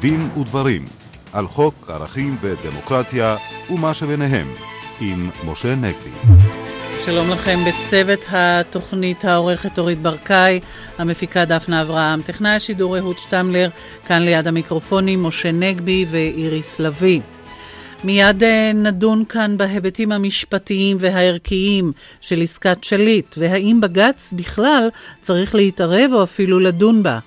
דין ודברים על חוק ערכים ודמוקרטיה ומה שביניהם עם משה נגבי. שלום לכם בצוות התוכנית העורכת אורית ברקאי, המפיקה דפנה אברהם, טכנאי השידור אהוד שטמלר, כאן ליד המיקרופונים משה נגבי ואיריס לביא. מיד אה, נדון כאן בהיבטים המשפטיים והערכיים של עסקת שליט, והאם בג"ץ בכלל צריך להתערב או אפילו לדון בה.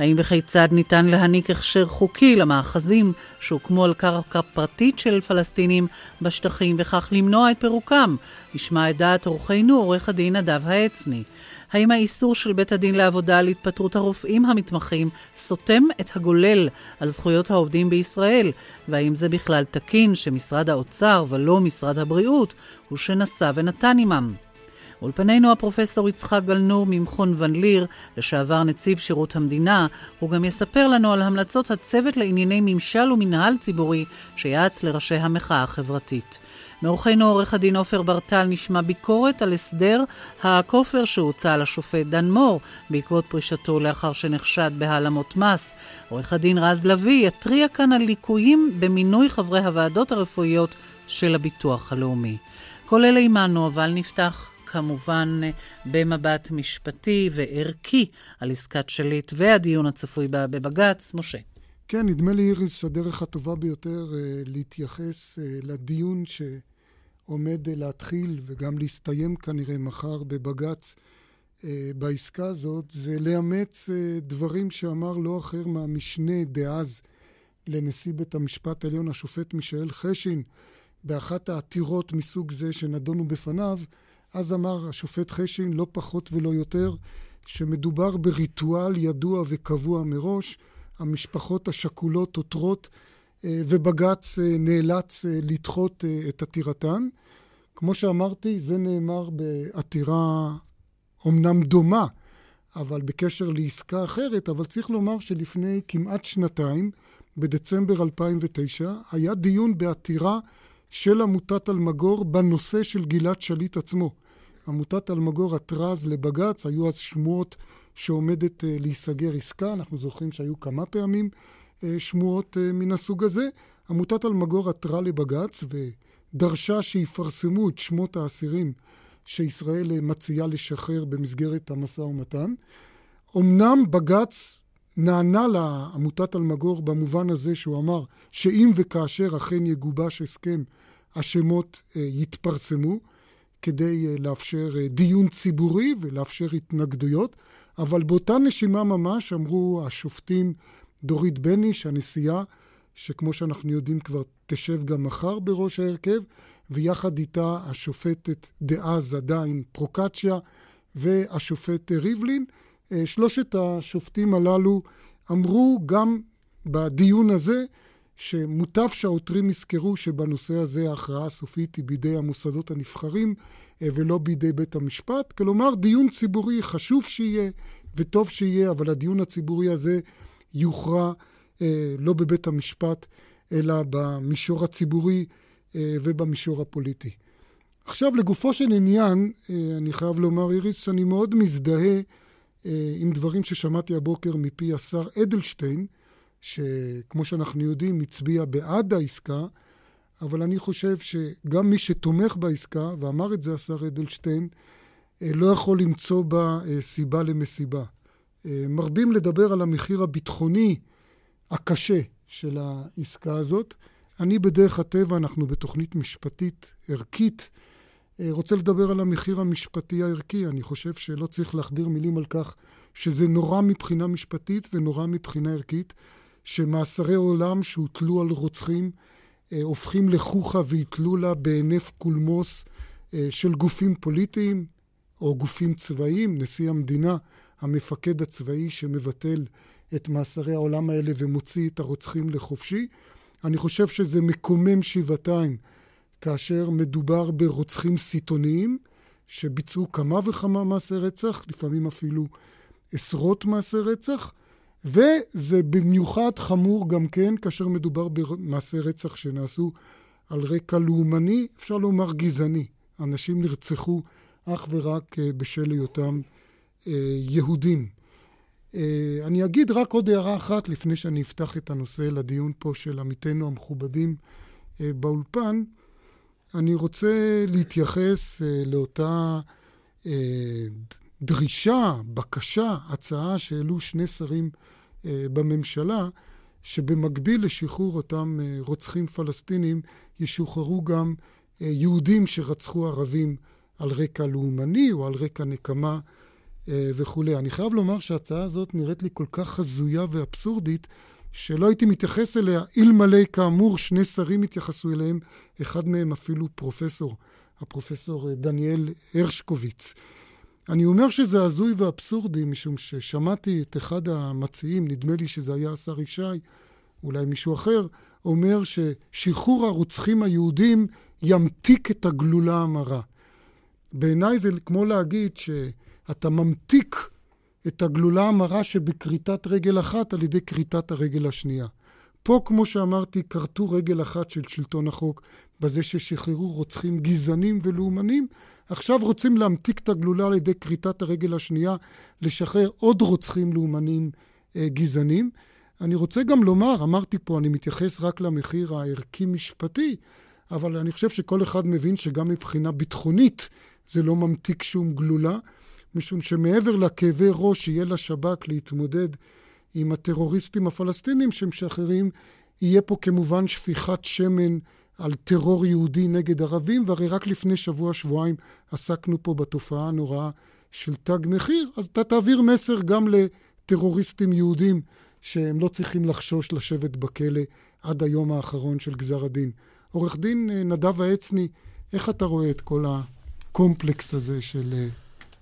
האם וכיצד ניתן להעניק הכשר חוקי למאחזים שהוקמו על קרקע פרטית של פלסטינים בשטחים, וכך למנוע את פירוקם? נשמע את דעת עורכנו, עורך הדין נדב העצני. האם האיסור של בית הדין לעבודה על התפטרות הרופאים המתמחים סותם את הגולל על זכויות העובדים בישראל? והאם זה בכלל תקין שמשרד האוצר ולא משרד הבריאות הוא שנשא ונתן עמם? אולפנינו הפרופסור יצחק גלנור ממכון ון ליר, לשעבר נציב שירות המדינה, הוא גם יספר לנו על המלצות הצוות לענייני ממשל ומנהל ציבורי שיעץ לראשי המחאה החברתית. מאורחנו עורך הדין עופר ברטל נשמע ביקורת על הסדר הכופר שהוצע לשופט דן מור בעקבות פרישתו לאחר שנחשד בהעלמות מס. עורך הדין רז לביא יתריע כאן על ליקויים במינוי חברי הוועדות הרפואיות של הביטוח הלאומי. כל אלה עמנו, אבל נפתח כמובן במבט משפטי וערכי על עסקת שליט והדיון הצפוי בה בבג"ץ. משה. כן, נדמה לי, איריס, הדרך הטובה ביותר uh, להתייחס uh, לדיון שעומד uh, להתחיל וגם להסתיים כנראה מחר בבג"ץ uh, בעסקה הזאת, זה לאמץ uh, דברים שאמר לא אחר מהמשנה דאז לנשיא בית המשפט העליון, השופט מישאל חשין, באחת העתירות מסוג זה שנדונו בפניו, אז אמר השופט חשין, לא פחות ולא יותר, שמדובר בריטואל ידוע וקבוע מראש, המשפחות השכולות עותרות, אה, ובג"ץ אה, נאלץ אה, לדחות את עתירתן. כמו שאמרתי, זה נאמר בעתירה אומנם דומה, אבל בקשר לעסקה אחרת, אבל צריך לומר שלפני כמעט שנתיים, בדצמבר 2009, היה דיון בעתירה של עמותת אלמגור בנושא של גלעד שליט עצמו. עמותת אלמגור עתרה אז לבג"ץ, היו אז שמועות שעומדת אה, להיסגר עסקה, אנחנו זוכרים שהיו כמה פעמים אה, שמועות אה, מן הסוג הזה. עמותת אלמגור עתרה לבג"ץ ודרשה שיפרסמו את שמות האסירים שישראל מציעה לשחרר במסגרת המשא ומתן. אמנם בג"ץ נענה לעמותת אלמגור במובן הזה שהוא אמר שאם וכאשר אכן יגובש הסכם, השמות יתפרסמו. כדי אה, לאפשר אה, דיון ציבורי ולאפשר התנגדויות, אבל באותה נשימה ממש אמרו השופטים דורית בניש, הנשיאה, שכמו שאנחנו יודעים כבר תשב גם מחר בראש ההרכב, ויחד איתה השופטת דאז עדיין פרוקצ'יה והשופט ריבלין. אה, שלושת השופטים הללו אמרו גם בדיון הזה שמוטב שהעותרים יזכרו שבנושא הזה ההכרעה הסופית היא בידי המוסדות הנבחרים אה, ולא בידי בית המשפט. כלומר, דיון ציבורי חשוב שיהיה וטוב שיהיה, אבל הדיון הציבורי הזה יוכרע אה, לא בבית המשפט, אלא במישור הציבורי אה, ובמישור הפוליטי. עכשיו, לגופו של עניין, אני חייב לומר, איריס, שאני מאוד מזדהה עם דברים ששמעתי הבוקר מפי השר אדלשטיין, שכמו שאנחנו יודעים, הצביע בעד העסקה, אבל אני חושב שגם מי שתומך בעסקה, ואמר את זה השר אדלשטיין, אה, לא יכול למצוא בה אה, סיבה למסיבה. אה, מרבים לדבר על המחיר הביטחוני הקשה של העסקה הזאת. אני בדרך הטבע, אנחנו בתוכנית משפטית ערכית, רוצה לדבר על המחיר המשפטי הערכי. אני חושב שלא צריך להכביר מילים על כך שזה נורא מבחינה משפטית ונורא מבחינה ערכית. שמאסרי עולם שהוטלו על רוצחים אה, הופכים לחוכא ואיטלו לה בהינף קולמוס אה, של גופים פוליטיים או גופים צבאיים, נשיא המדינה, המפקד הצבאי שמבטל את מאסרי העולם האלה ומוציא את הרוצחים לחופשי. אני חושב שזה מקומם שבעתיים כאשר מדובר ברוצחים סיטוניים שביצעו כמה וכמה מעשי רצח, לפעמים אפילו עשרות מעשי רצח, וזה במיוחד חמור גם כן כאשר מדובר במעשי רצח שנעשו על רקע לאומני, אפשר לומר גזעני. אנשים נרצחו אך ורק אה, בשל היותם אה, יהודים. אני אגיד רק עוד הערה אחת לפני שאני אפתח את הנושא לדיון פה של עמיתינו המכובדים באולפן. אני רוצה להתייחס לאותה דרישה, בקשה, הצעה שהעלו שני שרים בממשלה, שבמקביל לשחרור אותם רוצחים פלסטינים, ישוחררו גם יהודים שרצחו ערבים על רקע לאומני או על רקע נקמה וכולי. אני חייב לומר שההצעה הזאת נראית לי כל כך הזויה ואבסורדית, שלא הייתי מתייחס אליה, אלמלא כאמור שני שרים התייחסו אליהם, אחד מהם אפילו פרופסור, הפרופסור דניאל הרשקוביץ. אני אומר שזה הזוי ואבסורדי, משום ששמעתי את אחד המציעים, נדמה לי שזה היה השר ישי, אולי מישהו אחר, אומר ששחרור הרוצחים היהודים ימתיק את הגלולה המרה. בעיניי זה כמו להגיד שאתה ממתיק את הגלולה המרה שבכריתת רגל אחת על ידי כריתת הרגל השנייה. פה, כמו שאמרתי, כרתו רגל אחת של שלטון החוק בזה ששחררו רוצחים גזענים ולאומנים. עכשיו רוצים להמתיק את הגלולה על ידי כריתת הרגל השנייה, לשחרר עוד רוצחים לאומנים אה, גזענים. אני רוצה גם לומר, אמרתי פה, אני מתייחס רק למחיר הערכי-משפטי, אבל אני חושב שכל אחד מבין שגם מבחינה ביטחונית זה לא ממתיק שום גלולה, משום שמעבר לכאבי ראש שיהיה לשב"כ להתמודד עם הטרוריסטים הפלסטינים שמשחררים, יהיה פה כמובן שפיכת שמן על טרור יהודי נגד ערבים, והרי רק לפני שבוע-שבועיים עסקנו פה בתופעה הנוראה של תג מחיר, אז אתה תעביר מסר גם לטרוריסטים יהודים שהם לא צריכים לחשוש לשבת בכלא עד היום האחרון של גזר הדין. עורך דין אה, נדב העצני, איך אתה רואה את כל הקומפלקס הזה של אה,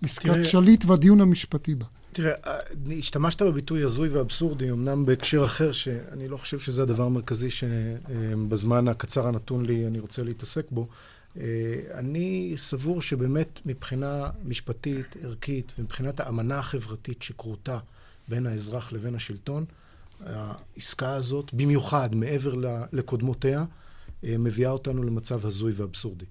עסקת שליט והדיון המשפטי בה? תראה, אה, השתמשת בביטוי הזוי ואבסורדי, אמנם בהקשר אחר, שאני לא חושב שזה הדבר המרכזי שבזמן הקצר הנתון לי אני רוצה להתעסק בו. אני סבור שבאמת מבחינה משפטית, ערכית, ומבחינת האמנה החברתית שכרותה בין האזרח לבין השלטון, העסקה הזאת, במיוחד מעבר לקודמותיה, מביאה אותנו למצב הזוי ואבסורדי.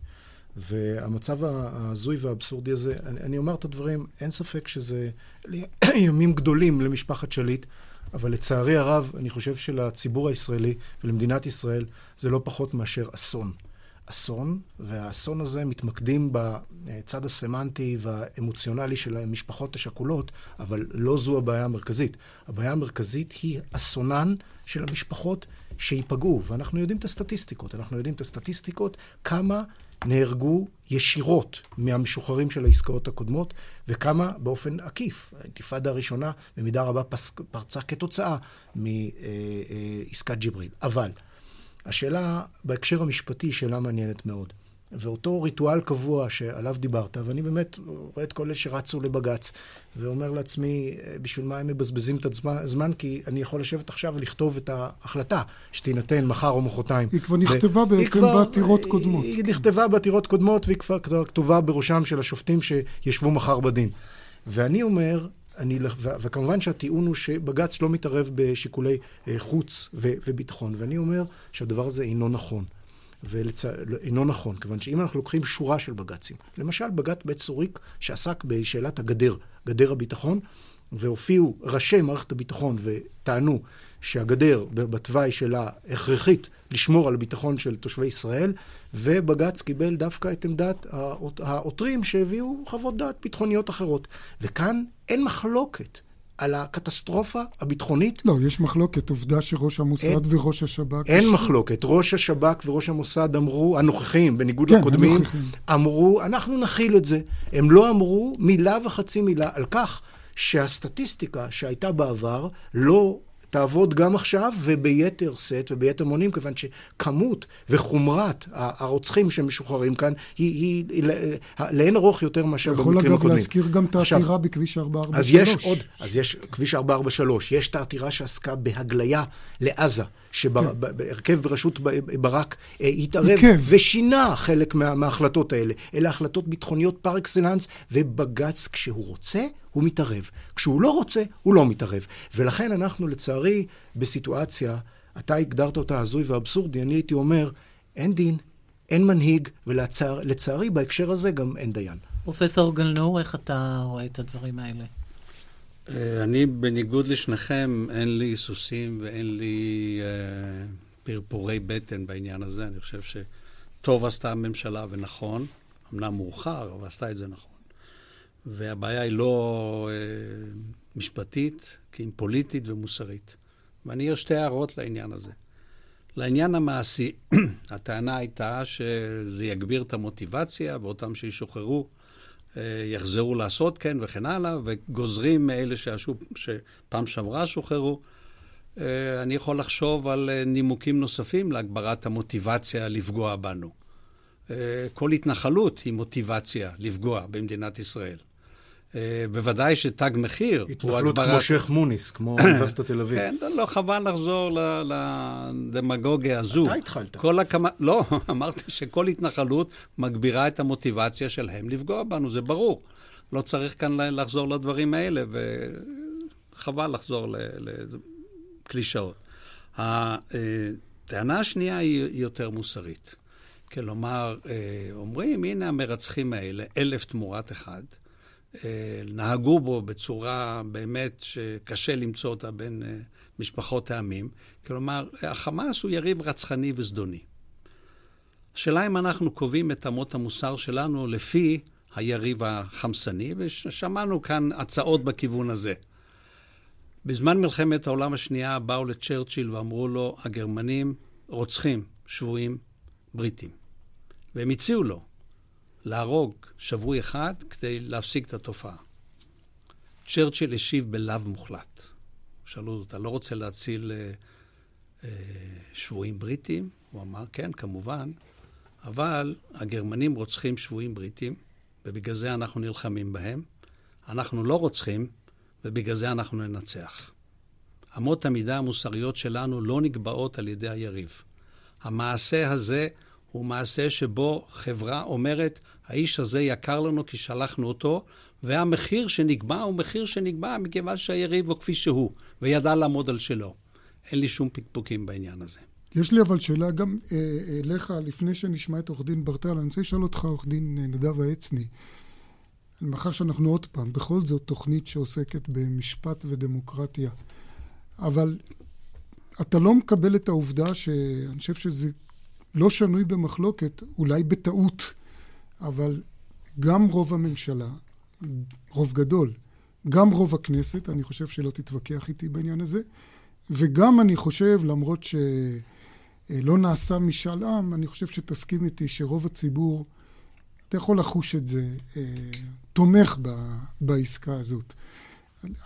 והמצב ההזוי והאבסורדי הזה, אני, אני אומר את הדברים, אין ספק שזה ימים גדולים למשפחת שליט, אבל לצערי הרב, אני חושב שלציבור הישראלי ולמדינת ישראל זה לא פחות מאשר אסון. אסון, והאסון הזה מתמקדים בצד הסמנטי והאמוציונלי של המשפחות השכולות, אבל לא זו הבעיה המרכזית. הבעיה המרכזית היא אסונן של המשפחות שייפגעו, ואנחנו יודעים את הסטטיסטיקות. אנחנו יודעים את הסטטיסטיקות, כמה נהרגו ישירות מהמשוחררים של העסקאות הקודמות, וכמה באופן עקיף. האינתיפאדה הראשונה במידה רבה פרצה כתוצאה מעסקת ג'יבריל. אבל השאלה בהקשר המשפטי היא שאלה מעניינת מאוד. ואותו ריטואל קבוע שעליו דיברת, ואני באמת רואה את כל אלה שרצו לבג"ץ, ואומר לעצמי, בשביל מה הם מבזבזים את הזמן? כי אני יכול לשבת עכשיו ולכתוב את ההחלטה שתינתן מחר או מחרתיים. היא כבר נכתבה בעצם בעתירות קודמות. היא נכתבה בעתירות קודמות, והיא כבר כתובה בראשם של השופטים שישבו מחר בדין. ואני אומר, אני, וכמובן שהטיעון הוא שבג"ץ לא מתערב בשיקולי אה, חוץ וביטחון, ואני אומר שהדבר הזה אינו נכון. ואינו נכון, כיוון שאם אנחנו לוקחים שורה של בג"צים, למשל בג"ץ בית סוריק שעסק בשאלת הגדר, גדר הביטחון, והופיעו ראשי מערכת הביטחון וטענו שהגדר בתוואי שלה הכרחית לשמור על הביטחון של תושבי ישראל, ובג"ץ קיבל דווקא את עמדת העותרים שהביאו חוות דעת ביטחוניות אחרות. וכאן אין מחלוקת על הקטסטרופה הביטחונית. לא, יש מחלוקת. עובדה שראש המוסד אין, וראש השב"כ... אין יש... מחלוקת. ראש השב"כ וראש המוסד אמרו, הנוכחים, בניגוד כן, לקודמים, הנוכחים. אמרו, אנחנו נכיל את זה. הם לא אמרו מילה וחצי מילה על כך שהסטטיסטיקה שהייתה בעבר לא תעבוד גם עכשיו וביתר שאת וביתר מונים, כיוון שכמות וחומרת הרוצחים שמשוחררים כאן היא, היא, היא לאין ארוך יותר מאשר במקרים הקודמים. יכול אגב להזכיר גם את העתירה בכביש 443. אז יש עוד, אז יש כביש 443, יש את העתירה שעסקה בהגליה לעזה. שבהרכב כן. בראשות ברק אה, התערב ושינה חלק מה, מההחלטות האלה. אלה החלטות ביטחוניות פר אקסלנס, ובג"ץ, כשהוא רוצה, הוא מתערב. כשהוא לא רוצה, הוא לא מתערב. ולכן אנחנו, לצערי, בסיטואציה, אתה הגדרת אותה הזוי ואבסורדי, אני הייתי אומר, אין דין, אין מנהיג, ולצערי, בהקשר הזה גם אין דיין. פרופסור גלנור, איך אתה רואה את הדברים האלה? אה, אני, בניגוד לשניכם, אין לי סוסים ואין לי אה, פרפורי בטן בעניין הזה. אני חושב שטוב עשתה הממשלה ונכון, אמנם מאוחר, אבל עשתה את זה נכון. והבעיה היא לא אה, משפטית, כי היא פוליטית ומוסרית. ואני אעיר שתי הערות לעניין הזה. לעניין המעשי, הטענה הייתה שזה יגביר את המוטיבציה, ואותם שישוחררו אה, יחזרו לעשות כן וכן הלאה, וגוזרים מאלה שעשו, שפעם שעברה שוחררו. אה, אני יכול לחשוב על אה, נימוקים נוספים להגברת המוטיבציה לפגוע בנו. כל התנחלות היא מוטיבציה לפגוע במדינת ישראל. אה, בוודאי שתג מחיר הוא הגברת... התנחלות כמו שייח' מוניס, כמו אוניברסיטת תל אביב. כן, לא, חבל לחזור לדמגוגיה הזו. אתה התחלת. כל הקמה... לא, אמרתי שכל התנחלות מגבירה את המוטיבציה שלהם לפגוע בנו, זה ברור. לא צריך כאן לחזור לדברים האלה, וחבל לחזור לקלישאות. הטענה השנייה היא יותר מוסרית. כלומר, אה, אומרים, הנה המרצחים האלה, אלף תמורת אחד. אה, נהגו בו בצורה באמת שקשה למצוא אותה בין אה, משפחות העמים. כלומר, החמאס הוא יריב רצחני וזדוני. השאלה אם אנחנו קובעים את אמות המוסר שלנו לפי היריב החמסני, ושמענו כאן הצעות בכיוון הזה. בזמן מלחמת העולם השנייה באו לצ'רצ'יל ואמרו לו, הגרמנים רוצחים שבויים בריטים. והם הציעו לו, להרוג שבוי אחד כדי להפסיק את התופעה. צ'רצ'יל השיב בלאו מוחלט. שאלו אותו, אתה לא רוצה להציל אה, אה, שבויים בריטים? הוא אמר, כן, כמובן, אבל הגרמנים רוצחים שבויים בריטים, ובגלל זה אנחנו נלחמים בהם. אנחנו לא רוצחים, ובגלל זה אנחנו ננצח. אמות המידה המוסריות שלנו לא נקבעות על ידי היריב. המעשה הזה הוא מעשה שבו חברה אומרת, האיש הזה יקר לנו כי שלחנו אותו, והמחיר שנקבע הוא מחיר שנקבע מכיוון שהיריב הוא כפי שהוא, וידע לעמוד על שלו. אין לי שום פקפוקים בעניין הזה. יש לי אבל שאלה גם אה, אליך, לפני שנשמע את עורך דין ברטל, אני רוצה לשאול אותך, עורך דין נדב העצני, מאחר שאנחנו עוד פעם, בכל זאת תוכנית שעוסקת במשפט ודמוקרטיה, אבל אתה לא מקבל את העובדה שאני חושב שזה לא שנוי במחלוקת, אולי בטעות, אבל גם רוב הממשלה, רוב גדול, גם רוב הכנסת, אני חושב שלא תתווכח איתי בעניין הזה, וגם אני חושב, למרות שלא נעשה משאל עם, אני חושב שתסכים איתי שרוב הציבור, אתה יכול לחוש את זה, אה, תומך בעסקה הזאת.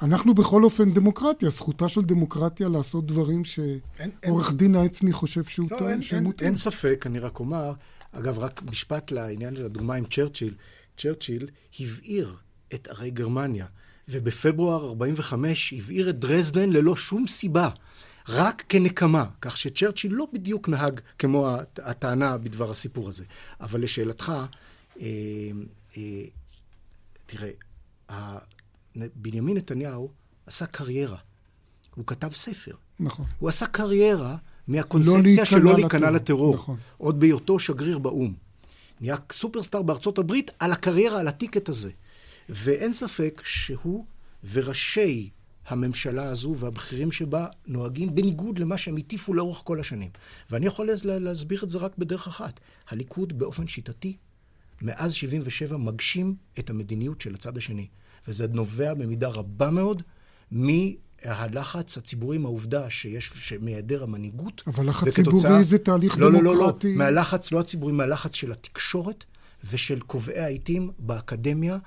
אנחנו בכל אופן דמוקרטיה, זכותה של דמוקרטיה לעשות דברים שעורך דין העצני חושב שהוא לא, טועה, שהם מותר. אין ספק, אני רק אומר, אגב, רק משפט לעניין של הדוגמה עם צ'רצ'יל. צ'רצ'יל הבעיר את ערי גרמניה, ובפברואר 45' הבעיר את דרזדן ללא שום סיבה. רק כנקמה, כך שצ'רצ'יל לא בדיוק נהג כמו הטענה בדבר הסיפור הזה. אבל לשאלתך, אה, אה, תראה, בנימין נתניהו עשה קריירה. הוא כתב ספר. נכון. הוא עשה קריירה מהקונספציה לא שלא להיכנע לטרור. נכון. עוד בהיותו שגריר באו"ם. נהיה סופרסטאר בארצות הברית על הקריירה, על הטיקט הזה. ואין ספק שהוא וראשי הממשלה הזו והבכירים שבה נוהגים בניגוד למה שהם הטיפו לאורך כל השנים. ואני יכול להסביר את זה רק בדרך אחת. הליכוד באופן שיטתי, מאז 77' מגשים את המדיניות של הצד השני. וזה נובע במידה רבה מאוד מהלחץ הציבורי, מהעובדה שיש, מהיעדר המנהיגות. אבל לחץ ציבורי זה תהליך לא, דמוקרטי. לא, לא, לא, מהלחץ, לא הציבורי, מהלחץ של התקשורת. ושל קובעי העיתים באקדמיה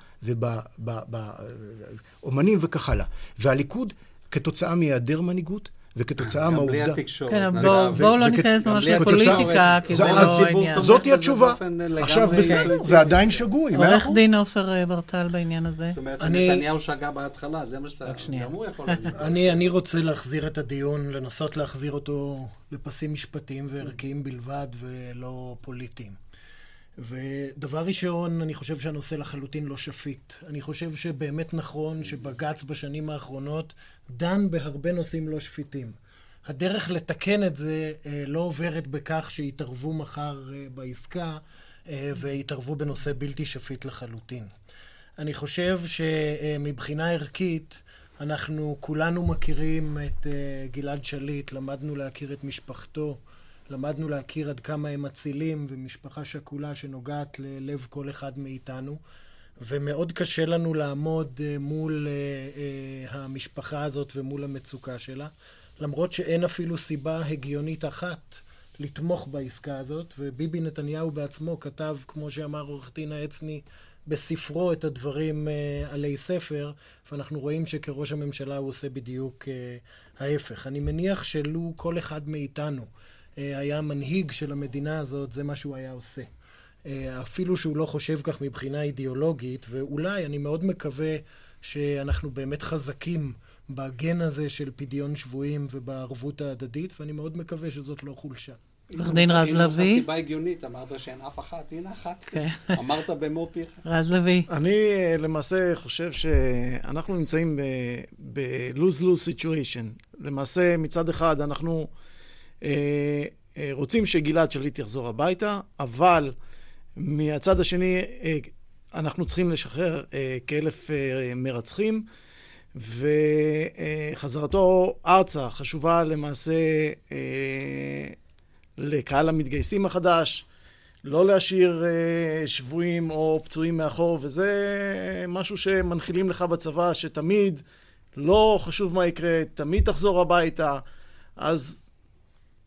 ובאומנים וכך הלאה. והליכוד, כתוצאה מהיעדר מנהיגות, וכתוצאה מהעובדה... גם בלי התקשורת. כן, בואו לא ניכנס ממש לפוליטיקה, כי זה לא העניין. זאתי התשובה. עכשיו, בסדר, זה עדיין שגוי. עורך דין עופר ברטל בעניין הזה. זאת אומרת, נתניהו שגה בהתחלה, זה מה שאתה... יכול להגיד. אני רוצה להחזיר את הדיון, לנסות להחזיר אותו לפסים משפטיים וערכיים בלבד, ולא פוליטיים. ודבר ראשון, אני חושב שהנושא לחלוטין לא שפיט. אני חושב שבאמת נכון שבג"ץ בשנים האחרונות דן בהרבה נושאים לא שפיטים. הדרך לתקן את זה אה, לא עוברת בכך שיתערבו מחר אה, בעסקה אה, ויתערבו בנושא בלתי שפיט לחלוטין. אני חושב שמבחינה ערכית, אנחנו כולנו מכירים את גלעד שליט, למדנו להכיר את משפחתו, למדנו להכיר עד כמה הם אצילים ומשפחה שכולה שנוגעת ללב כל אחד מאיתנו. ומאוד קשה לנו לעמוד uh, מול uh, uh, המשפחה הזאת ומול המצוקה שלה, למרות שאין אפילו סיבה הגיונית אחת לתמוך בעסקה הזאת, וביבי נתניהו בעצמו כתב, כמו שאמר עורך דין העצני, בספרו את הדברים עלי ספר, ואנחנו רואים שכראש הממשלה הוא עושה בדיוק ההפך. אני מניח שלו כל אחד מאיתנו היה מנהיג של המדינה הזאת, זה מה שהוא היה עושה. Uh, אפילו שהוא לא חושב כך מבחינה אידיאולוגית, ואולי, אני מאוד מקווה שאנחנו באמת חזקים בגן הזה של פדיון שבויים ובערבות ההדדית, ואני מאוד מקווה שזאת לא חולשה. עורך דין רז לביא. אם סיבה הגיונית, אמרת שאין אף אחת, הנה אחת. כן. אמרת במו פיך. רז לביא. אני אה, למעשה חושב שאנחנו נמצאים ב-lose-lose situation. למעשה, מצד אחד אנחנו אה, אה, רוצים שגלעד שליט יחזור הביתה, אבל מהצד השני אנחנו צריכים לשחרר כאלף מרצחים. וחזרתו ארצה חשובה למעשה לקהל המתגייסים החדש, לא להשאיר אה, שבויים או פצועים מאחור, וזה משהו שמנחילים לך בצבא, שתמיד, לא חשוב מה יקרה, תמיד תחזור הביתה. אז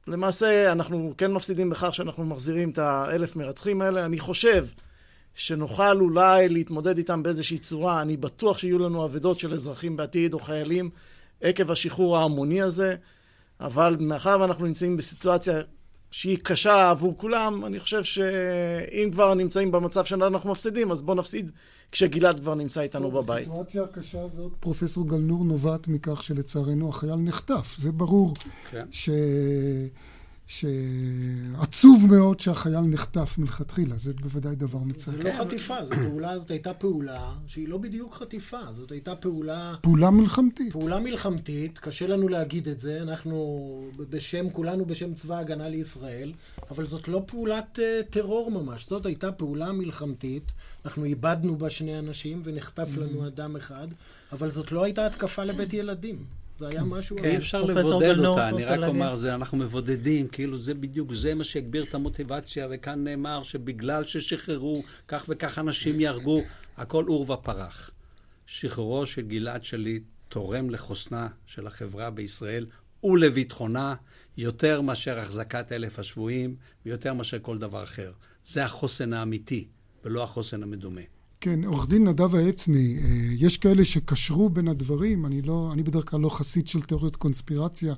למעשה אנחנו כן מפסידים בכך שאנחנו מחזירים את האלף מרצחים האלה. אני חושב שנוכל אולי להתמודד איתם באיזושהי צורה. אני בטוח שיהיו לנו אבדות של אזרחים בעתיד או חיילים עקב השחרור ההמוני הזה, אבל מאחר ואנחנו נמצאים בסיטואציה שהיא קשה עבור כולם, אני חושב שאם כבר נמצאים במצב שאנחנו מפסידים, אז בואו נפסיד כשגלעד כבר נמצא איתנו בבית. הסיטואציה הקשה הזאת, פרופסור גלנור, נובעת מכך שלצערנו החייל נחטף. זה ברור כן. ש... שעצוב מאוד שהחייל נחטף מלכתחילה, זה בוודאי דבר מצער. זה לא חטיפה, זו פעולה, זאת הייתה פעולה שהיא לא בדיוק חטיפה, זאת הייתה פעולה... פעולה מלחמתית. פעולה מלחמתית, קשה לנו להגיד את זה, אנחנו בשם, כולנו בשם צבא הגנה לישראל, אבל זאת לא פעולת uh, טרור ממש, זאת הייתה פעולה מלחמתית, אנחנו איבדנו בה שני אנשים ונחטף לנו mm-hmm. אדם אחד, אבל זאת לא הייתה התקפה לבית ילדים. זה היה משהו... כן, אי אפשר לבודד אותה, אני רק אומר, זה, אנחנו מבודדים, כאילו זה בדיוק, זה מה שיגביר את המוטיבציה, וכאן נאמר שבגלל ששחררו כך וכך אנשים יהרגו, הכל עור ופרח. שחרורו של גלעד שליט תורם לחוסנה של החברה בישראל ולביטחונה יותר מאשר החזקת אלף השבויים ויותר מאשר כל דבר אחר. זה החוסן האמיתי, ולא החוסן המדומה. כן, עורך דין נדב העצני, אה, יש כאלה שקשרו בין הדברים, אני, לא, אני בדרך כלל לא חסיד של תיאוריות קונספירציה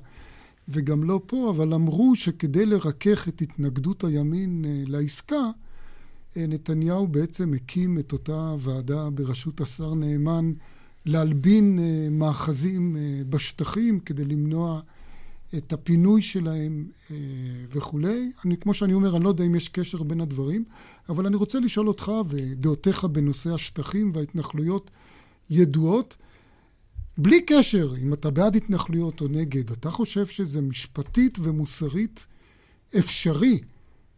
וגם לא פה, אבל אמרו שכדי לרכך את התנגדות הימין אה, לעסקה, אה, נתניהו בעצם הקים את אותה ועדה בראשות השר נאמן להלבין מאחזים בשטחים כדי למנוע את הפינוי שלהם אה, וכולי. אני, כמו שאני אומר, אני לא יודע אם יש קשר בין הדברים, אבל אני רוצה לשאול אותך ודעותיך בנושא השטחים וההתנחלויות ידועות. בלי קשר אם אתה בעד התנחלויות או נגד, אתה חושב שזה משפטית ומוסרית אפשרי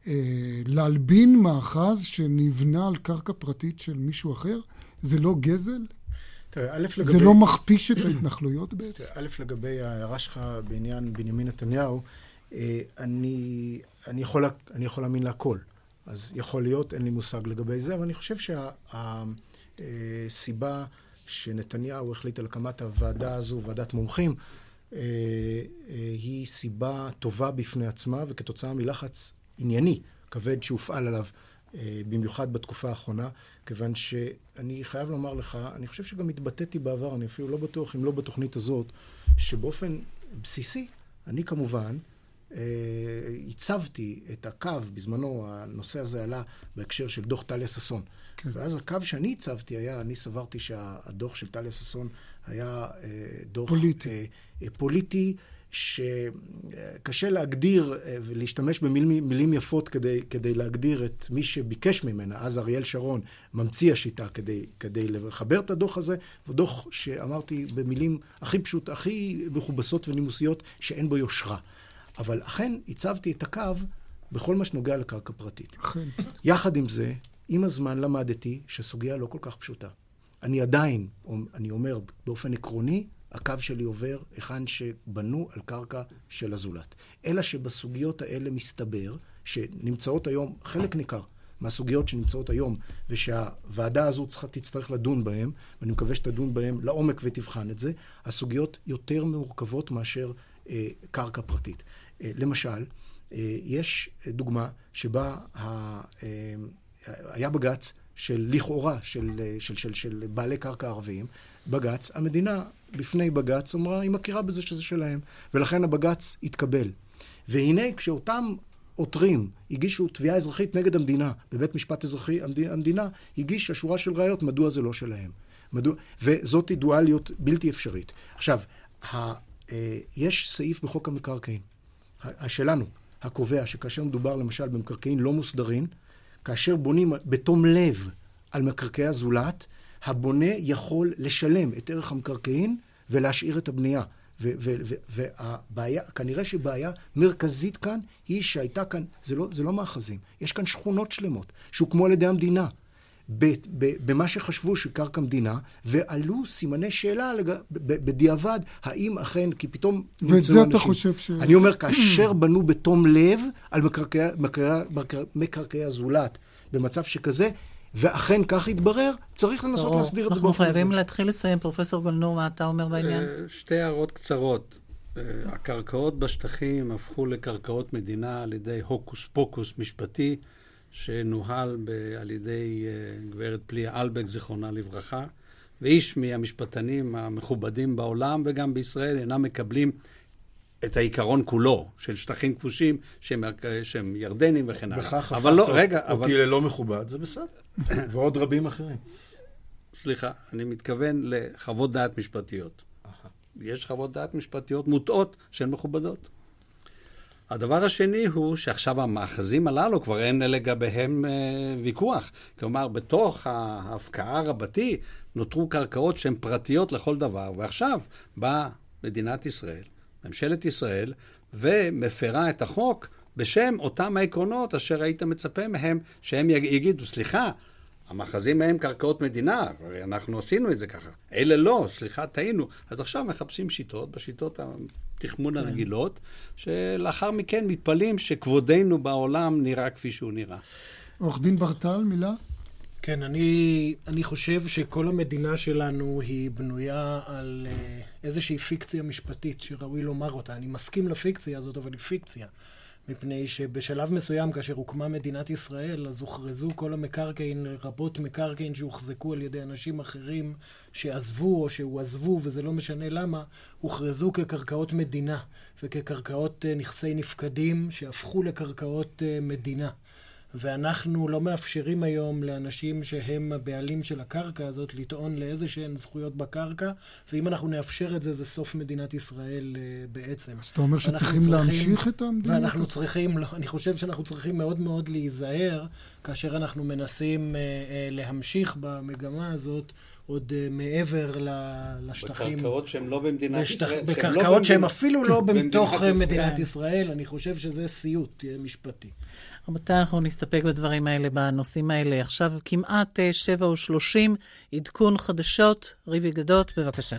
אה, להלבין מאחז שנבנה על קרקע פרטית של מישהו אחר? זה לא גזל? תראה, א', לגבי... זה לא מכפיש את ההתנחלויות בעצם? א', לגבי ההערה שלך בעניין בנימין נתניהו, אה, אני, אני, יכול, אני יכול להאמין להכל. אז יכול להיות, אין לי מושג לגבי זה, אבל אני חושב שהסיבה שה, שנתניהו החליט על הקמת הוועדה הזו, ועדת מומחים, אה, אה, היא סיבה טובה בפני עצמה, וכתוצאה מלחץ ענייני כבד שהופעל עליו אה, במיוחד בתקופה האחרונה, כיוון שאני חייב לומר לך, אני חושב שגם התבטאתי בעבר, אני אפילו לא בטוח אם לא בתוכנית הזאת, שבאופן בסיסי, אני כמובן, אה, הצבתי את הקו, בזמנו הנושא הזה עלה בהקשר של דוח טליה ששון. כן. ואז הקו שאני הצבתי היה, אני סברתי שהדוח של טליה ששון היה אה, דוח פוליטי, פוליטי שקשה להגדיר אה, ולהשתמש במילים יפות כדי, כדי להגדיר את מי שביקש ממנה, אז אריאל שרון, ממציא השיטה כדי, כדי לחבר את הדוח הזה, ודוח שאמרתי במילים הכי פשוט, הכי מכובסות ונימוסיות, שאין בו יושרה. אבל אכן הצבתי את הקו בכל מה שנוגע לקרקע פרטית. אכן. יחד עם זה, עם הזמן למדתי שהסוגיה לא כל כך פשוטה. אני עדיין, אני אומר באופן עקרוני, הקו שלי עובר היכן שבנו על קרקע של הזולת. אלא שבסוגיות האלה מסתבר שנמצאות היום, חלק ניכר מהסוגיות שנמצאות היום, ושהוועדה הזו צריכה, תצטרך לדון בהן, ואני מקווה שתדון בהן לעומק ותבחן את זה, הסוגיות יותר מורכבות מאשר אה, קרקע פרטית. אה, למשל, אה, יש דוגמה שבה ה, אה, היה בג"ץ של לכאורה, של, של, של, של בעלי קרקע ערביים, בג"ץ, המדינה בפני בג"ץ אמרה, היא מכירה בזה שזה שלהם, ולכן הבג"ץ התקבל. והנה כשאותם עותרים הגישו תביעה אזרחית נגד המדינה, בבית משפט אזרחי המדינה הגישה שורה של ראיות מדוע זה לא שלהם. מדוע, וזאת דואליות בלתי אפשרית. עכשיו, ה, אה, יש סעיף בחוק המקרקעין, שלנו, הקובע שכאשר מדובר למשל במקרקעין לא מוסדרים, כאשר בונים בתום לב על מקרקעי הזולת, הבונה יכול לשלם את ערך המקרקעין ולהשאיר את הבנייה. והבעיה, כנראה שבעיה מרכזית כאן היא שהייתה כאן, זה לא, זה לא מאחזים, יש כאן שכונות שלמות שהוקמו על ידי המדינה. במה שחשבו שקרקע מדינה, ועלו סימני שאלה לג... בדיעבד, האם אכן, כי פתאום נמצאו אנשים... ואת זה אתה חושב ש... אני אומר, כאשר בנו בתום לב על מקרקעי הזולת, במצב שכזה, ואכן כך התברר, צריך לנסות להסדיר את זה באופן הזה. אנחנו חייבים להתחיל לסיים. פרופסור גולנור, מה אתה אומר בעניין? אה, שתי הערות קצרות. אה, הקרקעות בשטחים הפכו לקרקעות מדינה על ידי הוקוס פוקוס משפטי, שנוהל ב- על ידי uh, גברת פליה אלבק, זיכרונה לברכה, ואיש מהמשפטנים המכובדים בעולם וגם בישראל אינם מקבלים את העיקרון כולו של שטחים כבושים שהם, שהם ירדנים וכן הלאה. בכך הפכת לא, רגע, אותי אבל... ללא מכובד, זה בסדר. ועוד רבים אחרים. סליחה, אני מתכוון לחוות דעת משפטיות. יש חוות דעת משפטיות מוטעות שהן מכובדות. הדבר השני הוא שעכשיו המאחזים הללו כבר אין לגביהם אה, ויכוח. כלומר, בתוך ההפקעה רבתי נותרו קרקעות שהן פרטיות לכל דבר, ועכשיו באה מדינת ישראל, ממשלת ישראל, ומפרה את החוק בשם אותם העקרונות אשר היית מצפה מהם שהם יגידו, סליחה, המאחזים מהם קרקעות מדינה, הרי אנחנו עשינו את זה ככה. אלה לא, סליחה, טעינו. אז עכשיו מחפשים שיטות, בשיטות התחמון כן. הרגילות, שלאחר מכן מתפלאים שכבודנו בעולם נראה כפי שהוא נראה. עורך דין ברטל, מילה? כן, אני, אני חושב שכל המדינה שלנו היא בנויה על uh, איזושהי פיקציה משפטית שראוי לומר אותה. אני מסכים לפיקציה הזאת, אבל היא פיקציה. מפני שבשלב מסוים, כאשר הוקמה מדינת ישראל, אז הוכרזו כל המקרקעין, לרבות מקרקעין שהוחזקו על ידי אנשים אחרים שעזבו או שהועזבו, וזה לא משנה למה, הוכרזו כקרקעות מדינה וכקרקעות אה, נכסי נפקדים שהפכו לקרקעות אה, מדינה. ואנחנו לא מאפשרים היום לאנשים שהם הבעלים של הקרקע הזאת לטעון לאיזה שהן זכויות בקרקע, ואם אנחנו נאפשר את זה, זה סוף מדינת ישראל uh, בעצם. אז אתה אומר שצריכים צריכים, להמשיך את המדינה? ואנחנו צריכים, לא, אני חושב שאנחנו צריכים מאוד מאוד להיזהר כאשר אנחנו מנסים uh, uh, להמשיך במגמה הזאת. עוד uh, מעבר לשטחים. בקרקעות שהן לא במדינת בשטח, ישראל. לא בקרקעות לא שהן אפילו לא בתוך מדינת, מדינת ישראל. אני חושב שזה סיוט משפטי. רבותיי, אנחנו נסתפק בדברים האלה, בנושאים האלה. עכשיו כמעט אה, שבע ושלושים, עדכון חדשות. ריבי גדות, בבקשה.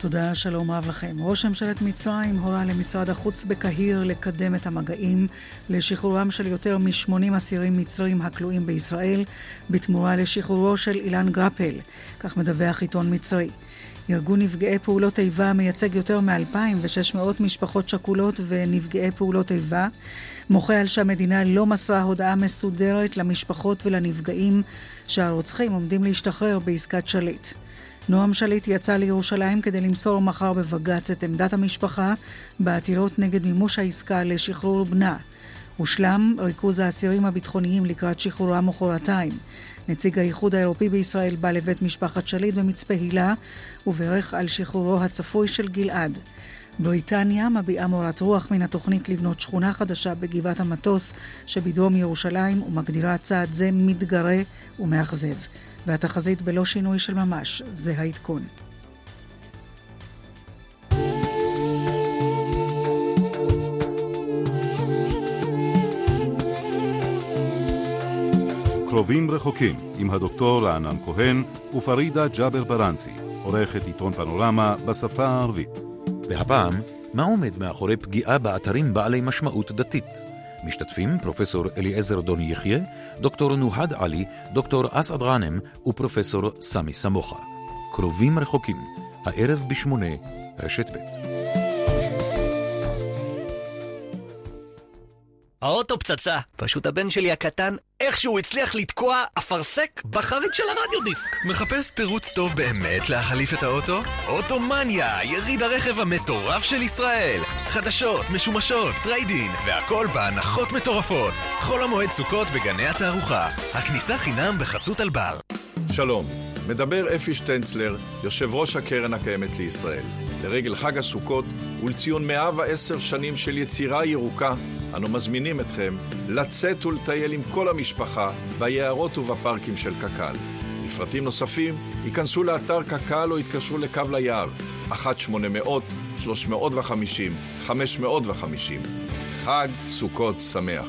תודה, שלום רב לכם. ראש ממשלת מצרים הורה למשרד החוץ בקהיר לקדם את המגעים לשחרורם של יותר מ-80 אסירים מצרים הכלואים בישראל, בתמורה לשחרורו של אילן גרפל, כך מדווח עיתון מצרי. ארגון נפגעי פעולות איבה מייצג יותר מ-2,600 משפחות שכולות ונפגעי פעולות איבה. מוחה על שהמדינה לא מסרה הודעה מסודרת למשפחות ולנפגעים שהרוצחים עומדים להשתחרר בעסקת שליט. נועם שליט יצא לירושלים כדי למסור מחר בבג"ץ את עמדת המשפחה בעתירות נגד מימוש העסקה לשחרור בנה. הושלם ריכוז האסירים הביטחוניים לקראת שחרורם מחרתיים. נציג האיחוד האירופי בישראל בא לבית משפחת שליט במצפה הילה וברך על שחרורו הצפוי של גלעד. בריטניה מביעה מורת רוח מן התוכנית לבנות שכונה חדשה בגבעת המטוס שבדרום ירושלים ומגדירה צעד זה מתגרה ומאכזב. והתחזית בלא שינוי של ממש, זה העדכון. קרובים רחוקים עם הדוקטור רענן כהן ופרידה ג'אבר ברנסי. עורכת עיתון פנורמה בשפה הערבית. והפעם, מה עומד מאחורי פגיעה באתרים בעלי משמעות דתית? משתתפים פרופסור אליעזר דון יחיא, דוקטור נוהד עלי, דוקטור אסעד גאנם ופרופסור סמי סמוחה. קרובים רחוקים, הערב בשמונה, רשת ב'. האוטו פצצה. פשוט הבן שלי הקטן איכשהו הצליח לתקוע אפרסק בחריץ של הרדיו דיסק. מחפש תירוץ טוב באמת להחליף את האוטו? אוטומניה, יריד הרכב המטורף של ישראל. חדשות, משומשות, trade-in, והכל בהנחות מטורפות. חול המועד סוכות בגני התערוכה. הכניסה חינם בחסות אלבר. שלום, מדבר אפי שטנצלר, יושב ראש הקרן הקיימת לישראל. לרגל חג הסוכות ולציון 110 שנים של יצירה ירוקה, אנו מזמינים אתכם לצאת ולטייל עם כל המשפחה ביערות ובפארקים של קק"ל. לפרטים נוספים, ייכנסו לאתר קק"ל או יתקשרו לקו ליער, 1-800-350-550. חג סוכות שמח.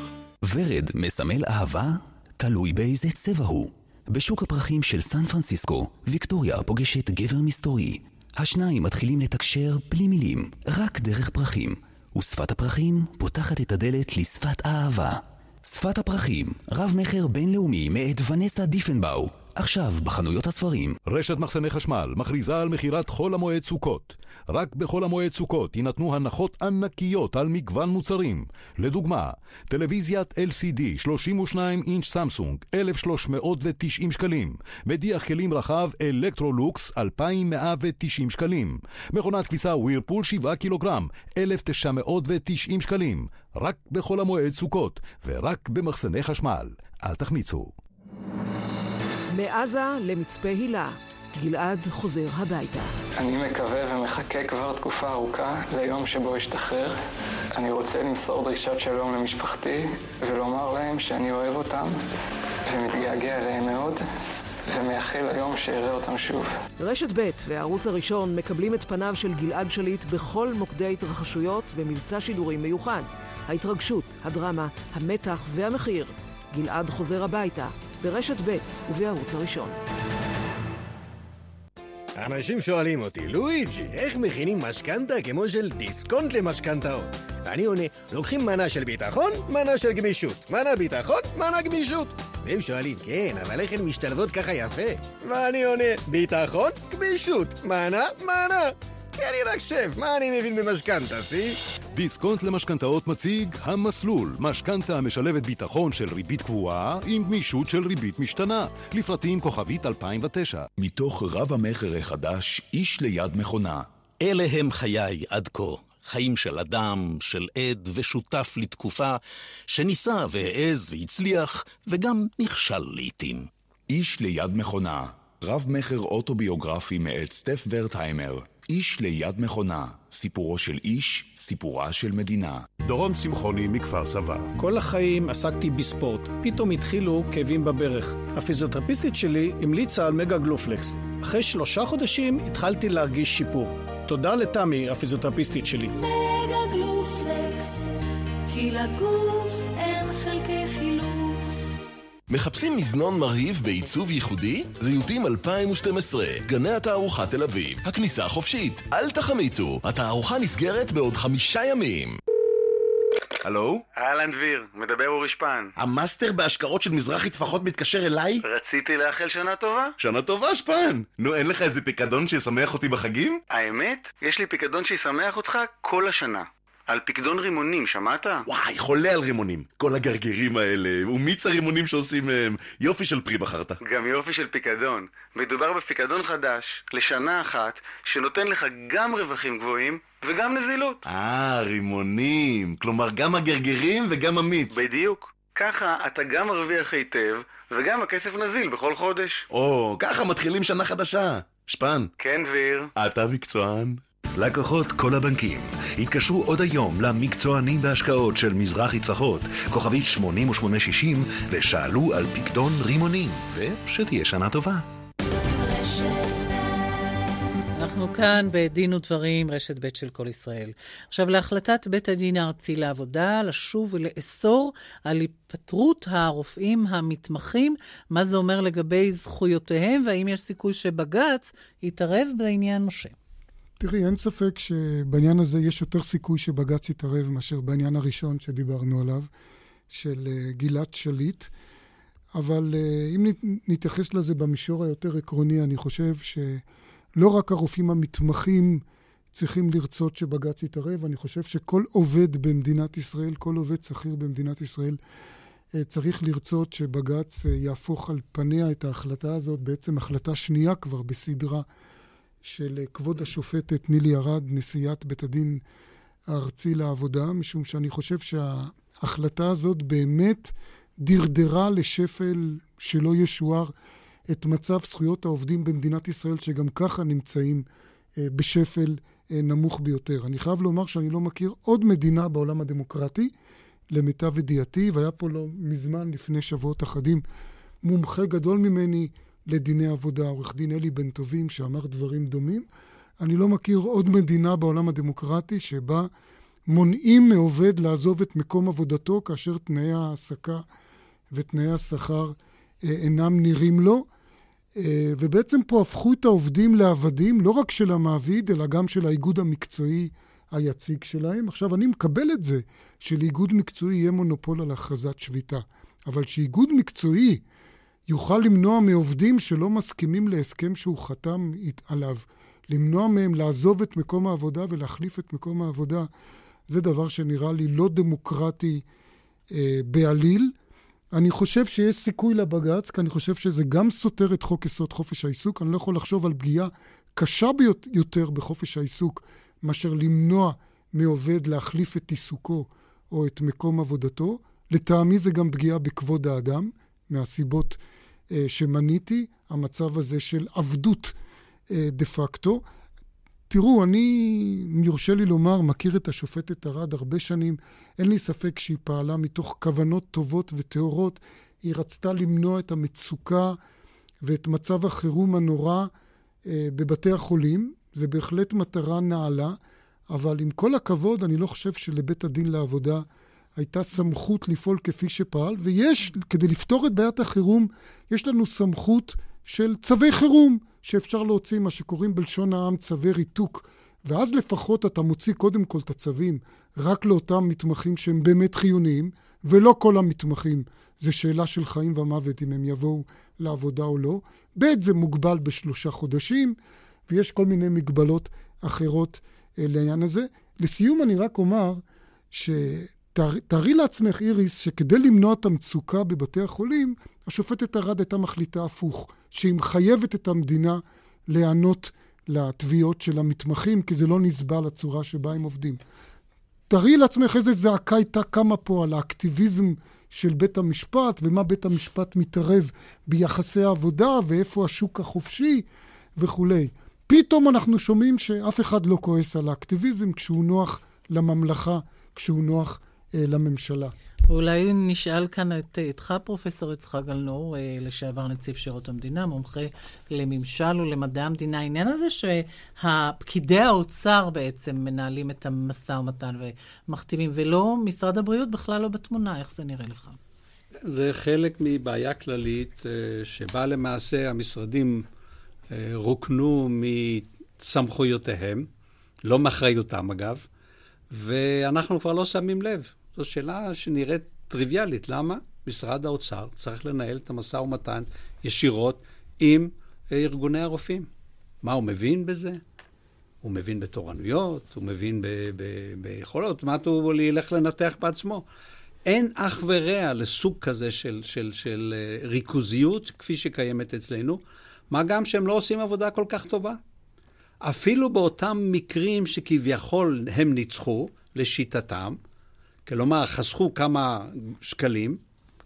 ורד מסמל אהבה? תלוי באיזה צבע הוא. בשוק הפרחים של סן פרנסיסקו, ויקטוריה פוגשת גבר מסתורי. השניים מתחילים לתקשר בלי מילים, רק דרך פרחים. ושפת הפרחים פותחת את הדלת לשפת אהבה. שפת הפרחים, רב-מכר בינלאומי מאת ונסה דיפנבאו, עכשיו בחנויות הספרים. רשת מחסני חשמל מכריזה על מכירת חול המועד סוכות. רק בחול המועד סוכות יינתנו הנחות ענקיות על מגוון מוצרים. לדוגמה, טלוויזיית LCD 32 אינץ' סמסונג 1,390 שקלים. מדיח כלים רחב אלקטרולוקס 2,190 שקלים. מכונת כביסה ווירפול 7 קילוגרם 1,990 שקלים. רק בחול המועד סוכות, ורק במחסני חשמל. אל תחמיצו. מעזה למצפה הילה, גלעד חוזר הביתה. אני מקווה ומחכה כבר תקופה ארוכה ליום שבו אשתחרר. אני רוצה למסור דרישת שלום למשפחתי ולומר להם שאני אוהב אותם ומתגעגע אליהם מאוד. ומייחל ליום שאראה אותם שוב. רשת ב' והערוץ הראשון מקבלים את פניו של גלעד שליט בכל מוקדי ההתרחשויות במבצע שידורים מיוחד. ההתרגשות, הדרמה, המתח והמחיר. גלעד חוזר הביתה, ברשת ב' ובערוץ הראשון. אנשים שואלים אותי, לואיג'י, איך מכינים משכנתה כמו של דיסקונט למשכנתאות? ואני עונה, לוקחים מנה של ביטחון, מנה של גמישות. מנה ביטחון, מנה גמישות. והם שואלים, כן, אבל איך הן משתלבות ככה יפה? ואני עונה, ביטחון, גמישות, מנה, מנה. כי אני רק שף, מה אני מבין במשכנתה, סי? דיסקונט למשכנתאות מציג המסלול, משכנתה המשלבת ביטחון של ריבית קבועה עם גמישות של ריבית משתנה. לפרטים כוכבית 2009. מתוך רב המכר החדש, איש ליד מכונה. אלה הם חיי עד כה. חיים של אדם, של עד ושותף לתקופה, שניסה והעז והצליח, וגם נכשל לעתים. איש ליד מכונה, רב מכר אוטוביוגרפי מאת סטף ורטהיימר. איש ליד מכונה, סיפורו של איש, סיפורה של מדינה. דורון צמחוני מכפר סבא. כל החיים עסקתי בספורט, פתאום התחילו כאבים בברך. הפיזיותרפיסטית שלי המליצה על מגה גלופלקס. אחרי שלושה חודשים התחלתי להרגיש שיפור. תודה לתמי, הפיזיותרפיסטית שלי. מגה גלופלקס, כי לגוף אין חלקי חילוף. מחפשים מזנון מרהיב בעיצוב ייחודי? ריהוטים 2012, גני התערוכה תל אביב, הכניסה חופשית, אל תחמיצו, התערוכה נסגרת בעוד חמישה ימים. הלו? אהלן דביר, מדבר אורי שפן. המאסטר בהשקעות של מזרחי טפחות מתקשר אליי? רציתי לאחל שנה טובה. שנה טובה, שפן! נו, אין לך איזה פיקדון שישמח אותי בחגים? האמת? יש לי פיקדון שישמח אותך כל השנה. על פקדון רימונים, שמעת? וואי, חולה על רימונים. כל הגרגירים האלה, ומיץ הרימונים שעושים מהם. יופי של פרי בחרת. גם יופי של פיקדון. מדובר בפיקדון חדש, לשנה אחת, שנותן לך גם רווחים גבוהים וגם נזילות. אה, רימונים. כלומר, גם הגרגירים וגם המיץ. בדיוק. ככה אתה גם מרוויח היטב, וגם הכסף נזיל בכל חודש. או, ככה מתחילים שנה חדשה. שפן. כן, דביר. אתה מקצוען. לקוחות כל הבנקים, התקשרו עוד היום למקצוענים בהשקעות של מזרחי טפחות, כוכבית 8860, ושאלו על פקדון רימונים, ושתהיה שנה טובה. אנחנו כאן בדין ודברים, רשת ב' של כל ישראל. עכשיו, להחלטת בית הדין הארצי לעבודה, לשוב ולאסור על היפטרות הרופאים המתמחים, מה זה אומר לגבי זכויותיהם, והאם יש סיכוי שבג"ץ יתערב בעניין משה? תראי, אין ספק שבעניין הזה יש יותר סיכוי שבג"ץ יתערב מאשר בעניין הראשון שדיברנו עליו, של אה, גלעד שליט. אבל אה, אם נתייחס לזה במישור היותר עקרוני, אני חושב שלא רק הרופאים המתמחים צריכים לרצות שבג"ץ יתערב, אני חושב שכל עובד במדינת ישראל, כל עובד שכיר במדינת ישראל, אה, צריך לרצות שבג"ץ יהפוך על פניה את ההחלטה הזאת, בעצם החלטה שנייה כבר בסדרה של כבוד השופטת נילי ארד, נשיאת בית הדין הארצי לעבודה, משום שאני חושב שההחלטה הזאת באמת דרדרה לשפל שלא ישוער את מצב זכויות העובדים במדינת ישראל, שגם ככה נמצאים אה, בשפל אה, נמוך ביותר. אני חייב לומר שאני לא מכיר עוד מדינה בעולם הדמוקרטי, למיטב ידיעתי, והיה פה לא מזמן, לפני שבועות אחדים, מומחה גדול ממני לדיני עבודה, עורך דין אלי בן טובים, שאמר דברים דומים. אני לא מכיר עוד מדינה בעולם הדמוקרטי שבה מונעים מעובד לעזוב את מקום עבודתו כאשר תנאי ההעסקה ותנאי השכר אה, אינם נראים לו. אה, ובעצם פה הפכו את העובדים לעבדים, לא רק של המעביד, אלא גם של האיגוד המקצועי היציג שלהם. עכשיו, אני מקבל את זה שלאיגוד מקצועי יהיה מונופול על הכרזת שביתה, אבל שאיגוד מקצועי יוכל למנוע מעובדים שלא מסכימים להסכם שהוא חתם עליו, למנוע מהם לעזוב את מקום העבודה ולהחליף את מקום העבודה, זה דבר שנראה לי לא דמוקרטי אה, בעליל. אני חושב שיש סיכוי לבג"ץ, כי אני חושב שזה גם סותר את חוק יסוד חופש העיסוק. אני לא יכול לחשוב על פגיעה קשה ביותר בחופש העיסוק מאשר למנוע מעובד להחליף את עיסוקו או את מקום עבודתו. לטעמי זה גם פגיעה בכבוד האדם, מהסיבות שמניתי, המצב הזה של עבדות אה, דה פקטו. תראו, אני, אם יורשה לי לומר, מכיר את השופטת ארד הרבה שנים. אין לי ספק שהיא פעלה מתוך כוונות טובות וטהורות. היא רצתה למנוע את המצוקה ואת מצב החירום הנורא אה, בבתי החולים. זה בהחלט מטרה נעלה, אבל עם כל הכבוד, אני לא חושב שלבית הדין לעבודה הייתה סמכות לפעול כפי שפעל, ויש, כדי לפתור את בעיית החירום, יש לנו סמכות של צווי חירום. שאפשר להוציא מה שקוראים בלשון העם צווי ריתוק, ואז לפחות אתה מוציא קודם כל את הצווים רק לאותם מתמחים שהם באמת חיוניים, ולא כל המתמחים. זה שאלה של חיים ומוות אם הם יבואו לעבודה או לא. ב' זה מוגבל בשלושה חודשים, ויש כל מיני מגבלות אחרות אה, לעניין הזה. לסיום אני רק אומר ש... תארי לעצמך, איריס, שכדי למנוע את המצוקה בבתי החולים, השופטת ארד הייתה מחליטה הפוך, שהיא מחייבת את המדינה להיענות לתביעות של המתמחים, כי זה לא נסבל הצורה שבה הם עובדים. תארי לעצמך איזה זעקה הייתה קמה פה על האקטיביזם של בית המשפט, ומה בית המשפט מתערב ביחסי העבודה, ואיפה השוק החופשי וכולי. פתאום אנחנו שומעים שאף אחד לא כועס על האקטיביזם כשהוא נוח לממלכה, כשהוא נוח לממשלה. אולי נשאל כאן את, אותך, פרופסור יצחק גלנור, אה, לשעבר נציב שירות המדינה, מומחה לממשל ולמדעי המדינה, העניין הזה שהפקידי האוצר בעצם מנהלים את המשא ומתן ומכתיבים, ולא משרד הבריאות בכלל לא בתמונה, איך זה נראה לך? זה חלק מבעיה כללית, אה, שבה למעשה המשרדים רוקנו מסמכויותיהם, לא מאחריותם אגב, ואנחנו כבר לא שמים לב. זו שאלה שנראית טריוויאלית. למה? משרד האוצר צריך לנהל את המשא ומתן ישירות עם אה, ארגוני הרופאים. מה, הוא מבין בזה? הוא מבין בתורנויות, הוא מבין ביכולות, מה הוא ילך לנתח בעצמו? אין אח ורע לסוג כזה של, של, של אה, ריכוזיות כפי שקיימת אצלנו, מה גם שהם לא עושים עבודה כל כך טובה. אפילו באותם מקרים שכביכול הם ניצחו, לשיטתם, כלומר, חסכו כמה שקלים,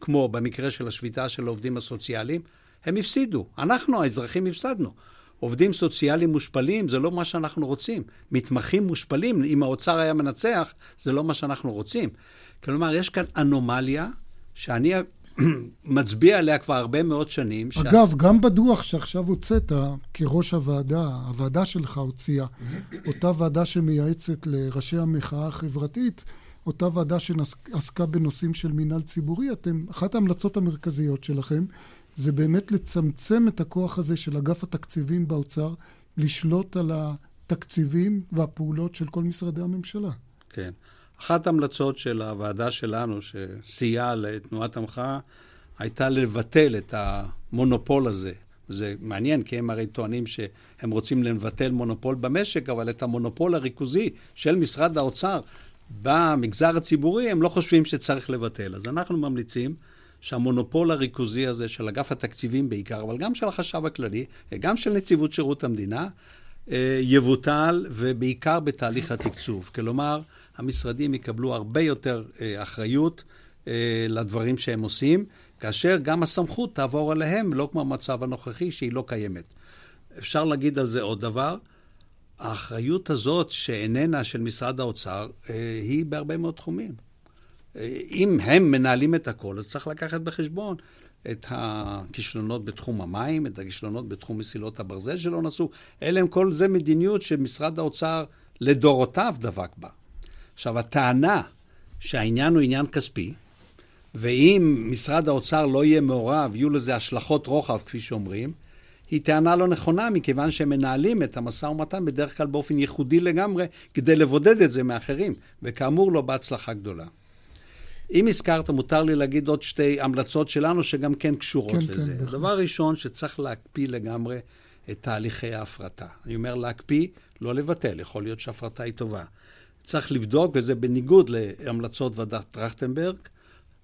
כמו במקרה של השביתה של העובדים הסוציאליים, הם הפסידו. אנחנו, האזרחים, הפסדנו. עובדים סוציאליים מושפלים, זה לא מה שאנחנו רוצים. מתמחים מושפלים, אם האוצר היה מנצח, זה לא מה שאנחנו רוצים. כלומר, יש כאן אנומליה שאני מצביע עליה כבר הרבה מאוד שנים. אגב, שהס... גם בדוח שעכשיו הוצאת כראש הוועדה, הוועדה שלך הוציאה, אותה ועדה שמייעצת לראשי המחאה החברתית, אותה ועדה שעסקה בנושאים של מינהל ציבורי, אתם, אחת ההמלצות המרכזיות שלכם זה באמת לצמצם את הכוח הזה של אגף התקציבים באוצר, לשלוט על התקציבים והפעולות של כל משרדי הממשלה. כן. אחת ההמלצות של הוועדה שלנו, שסייעה לתנועת המחאה, הייתה לבטל את המונופול הזה. זה מעניין, כי הם הרי טוענים שהם רוצים לבטל מונופול במשק, אבל את המונופול הריכוזי של משרד האוצר במגזר הציבורי, הם לא חושבים שצריך לבטל. אז אנחנו ממליצים שהמונופול הריכוזי הזה של אגף התקציבים בעיקר, אבל גם של החשב הכללי, וגם של נציבות שירות המדינה, אה, יבוטל, ובעיקר בתהליך התקצוב. כלומר, המשרדים יקבלו הרבה יותר אה, אחריות אה, לדברים שהם עושים, כאשר גם הסמכות תעבור אליהם, לא כמו המצב הנוכחי, שהיא לא קיימת. אפשר להגיד על זה עוד דבר, האחריות הזאת, שאיננה של משרד האוצר, היא בהרבה מאוד תחומים. אם הם מנהלים את הכל, אז צריך לקחת בחשבון את הכישלונות בתחום המים, את הכישלונות בתחום מסילות הברזל שלא נעשו. אלה הם כל זה מדיניות שמשרד האוצר לדורותיו דבק בה. עכשיו, הטענה שהעניין הוא עניין כספי, ואם משרד האוצר לא יהיה מעורב, יהיו לזה השלכות רוחב, כפי שאומרים, היא טענה לא נכונה, מכיוון שהם מנהלים את המשא ומתן בדרך כלל באופן ייחודי לגמרי, כדי לבודד את זה מאחרים, וכאמור לא בהצלחה גדולה. אם הזכרת, מותר לי להגיד עוד שתי המלצות שלנו שגם כן קשורות כן, לזה. כן, הדבר הראשון, שצריך להקפיא לגמרי את תהליכי ההפרטה. אני אומר להקפיא, לא לבטל, יכול להיות שההפרטה היא טובה. צריך לבדוק, וזה בניגוד להמלצות ועדת טרכטנברג,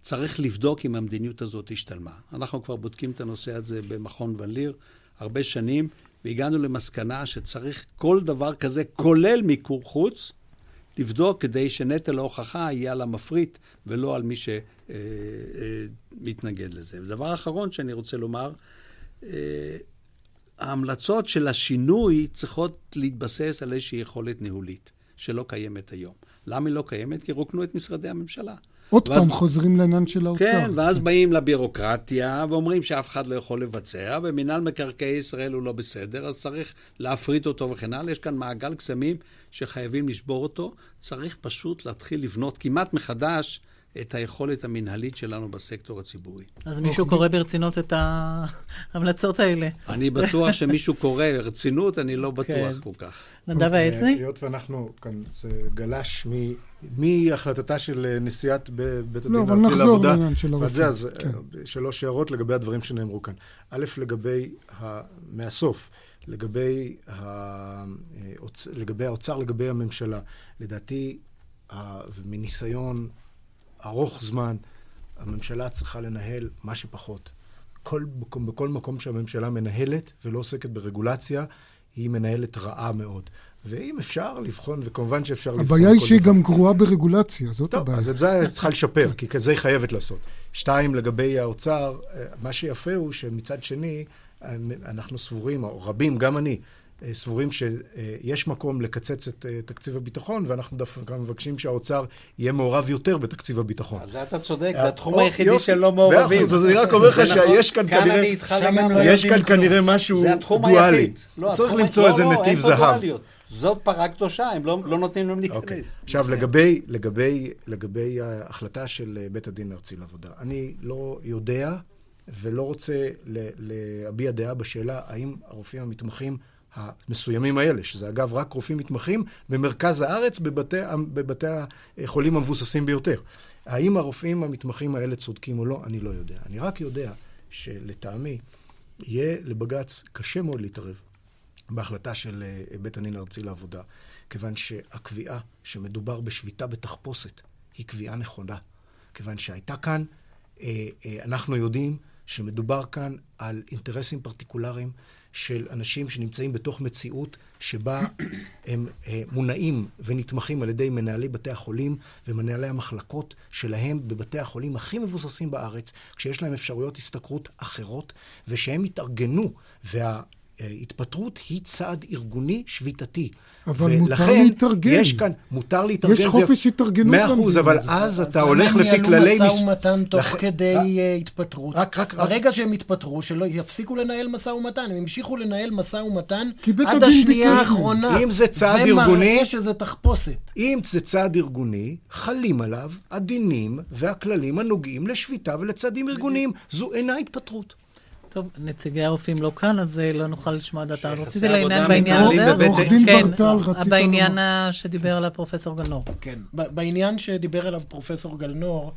צריך לבדוק אם המדיניות הזאת השתלמה. אנחנו כבר בודקים את הנושא הזה במכון ון ליר הרבה שנים, והגענו למסקנה שצריך כל דבר כזה, כולל מיקור חוץ, לבדוק כדי שנטל ההוכחה יהיה על המפריט ולא על מי שמתנגד לזה. ודבר אחרון שאני רוצה לומר, אה, ההמלצות של השינוי צריכות להתבסס על איזושהי יכולת ניהולית, שלא קיימת היום. למה היא לא קיימת? כי רוקנו את משרדי הממשלה. עוד ואז, פעם חוזרים לעניין של האוצר. כן, ואז באים לבירוקרטיה ואומרים שאף אחד לא יכול לבצע, ומינהל מקרקעי ישראל הוא לא בסדר, אז צריך להפריט אותו וכן הלאה. יש כאן מעגל קסמים שחייבים לשבור אותו. צריך פשוט להתחיל לבנות כמעט מחדש את היכולת המנהלית שלנו בסקטור הציבורי. אז מישהו קורא ברצינות את ההמלצות האלה. אני בטוח שמישהו קורא ברצינות, אני לא בטוח כן. כל כך. נדב אוקיי, העצני? היות ואנחנו כאן, זה גלש מהחלטת של נשיאת בית הדין הארצי לעבודה. לא, אבל נחזור לעניין של הרופאים. אז כן. שלוש הערות לגבי הדברים שנאמרו כאן. א', לגבי, מהסוף, לגבי, לגבי האוצר, לגבי הממשלה. לדעתי, מניסיון ארוך זמן, הממשלה צריכה לנהל מה שפחות. כל, בכל מקום שהממשלה מנהלת ולא עוסקת ברגולציה, היא מנהלת רעה מאוד. ואם אפשר לבחון, וכמובן שאפשר לבחון... הבעיה היא שהיא גם גרועה ברגולציה, זאת טוב, הבעיה. אז את זה צריכה לשפר, כי כזה היא חייבת לעשות. שתיים, לגבי האוצר, מה שיפה הוא שמצד שני, אנחנו סבורים, או רבים, גם אני, אה, סבורים שיש מקום לקצץ את אה, תקציב הביטחון, ואנחנו דווקא מבקשים שהאוצר יהיה מעורב יותר בתקציב הביטחון. אז אתה צודק, זה התחום היחידי שלא מעורבים. אז אני רק אומר לך שיש כאן כנראה, יש כאן כנראה משהו דואלי. לא, צריך למצוא איזה לא, נתיב זהב. זו פרה קדושה, הם לא, לא נותנים להם להיכנס. אוקיי. עכשיו, לגבי, לגבי, לגבי ההחלטה של אה, בית הדין הארצי לעבודה, אני לא יודע ולא רוצה להביע דעה בשאלה האם הרופאים המתמחים המסוימים האלה, שזה אגב רק רופאים מתמחים במרכז הארץ, בבתי, בבתי החולים המבוססים ביותר. האם הרופאים המתמחים האלה צודקים או לא, אני לא יודע. אני רק יודע שלטעמי יהיה לבג"ץ קשה מאוד להתערב בהחלטה של אה, בית הדין הארצי לעבודה, כיוון שהקביעה שמדובר בשביתה בתחפושת היא קביעה נכונה. כיוון שהייתה כאן, אה, אה, אנחנו יודעים שמדובר כאן על אינטרסים פרטיקולריים של אנשים שנמצאים בתוך מציאות שבה הם אה, מונעים ונתמכים על ידי מנהלי בתי החולים ומנהלי המחלקות שלהם בבתי החולים הכי מבוססים בארץ, כשיש להם אפשרויות השתכרות אחרות, ושהם התארגנו, וה... התפטרות היא צעד ארגוני שביתתי. אבל מותר להתארגן. יש כאן, מותר להתארגן. יש חופש זה... התארגנות. מאה אחוז, אבל אז אתה הולך לפי כללי... אז למה ניהלו משא ומתן תוך כדי התפטרות? רק, רק, ברגע שהם התפטרו, שלא יפסיקו לנהל משא ומתן. הם המשיכו לנהל משא ומתן עד השנייה האחרונה. אם זה צעד ארגוני... זה מראה שזה תחפושת. אם זה צעד ארגוני, חלים עליו הדינים והכללים הנוגעים לשביתה ולצעדים ארגוניים. זו אינה התפטרות. טוב, נציגי הרופאים לא כאן, אז לא נוכל לשמוע דעתם. רציתי לעניין בעניין הזה. עורך דין ברטל, רצית... בעניין שדיבר עליו פרופסור גלנור. כן, בעניין שדיבר עליו פרופסור גלנור,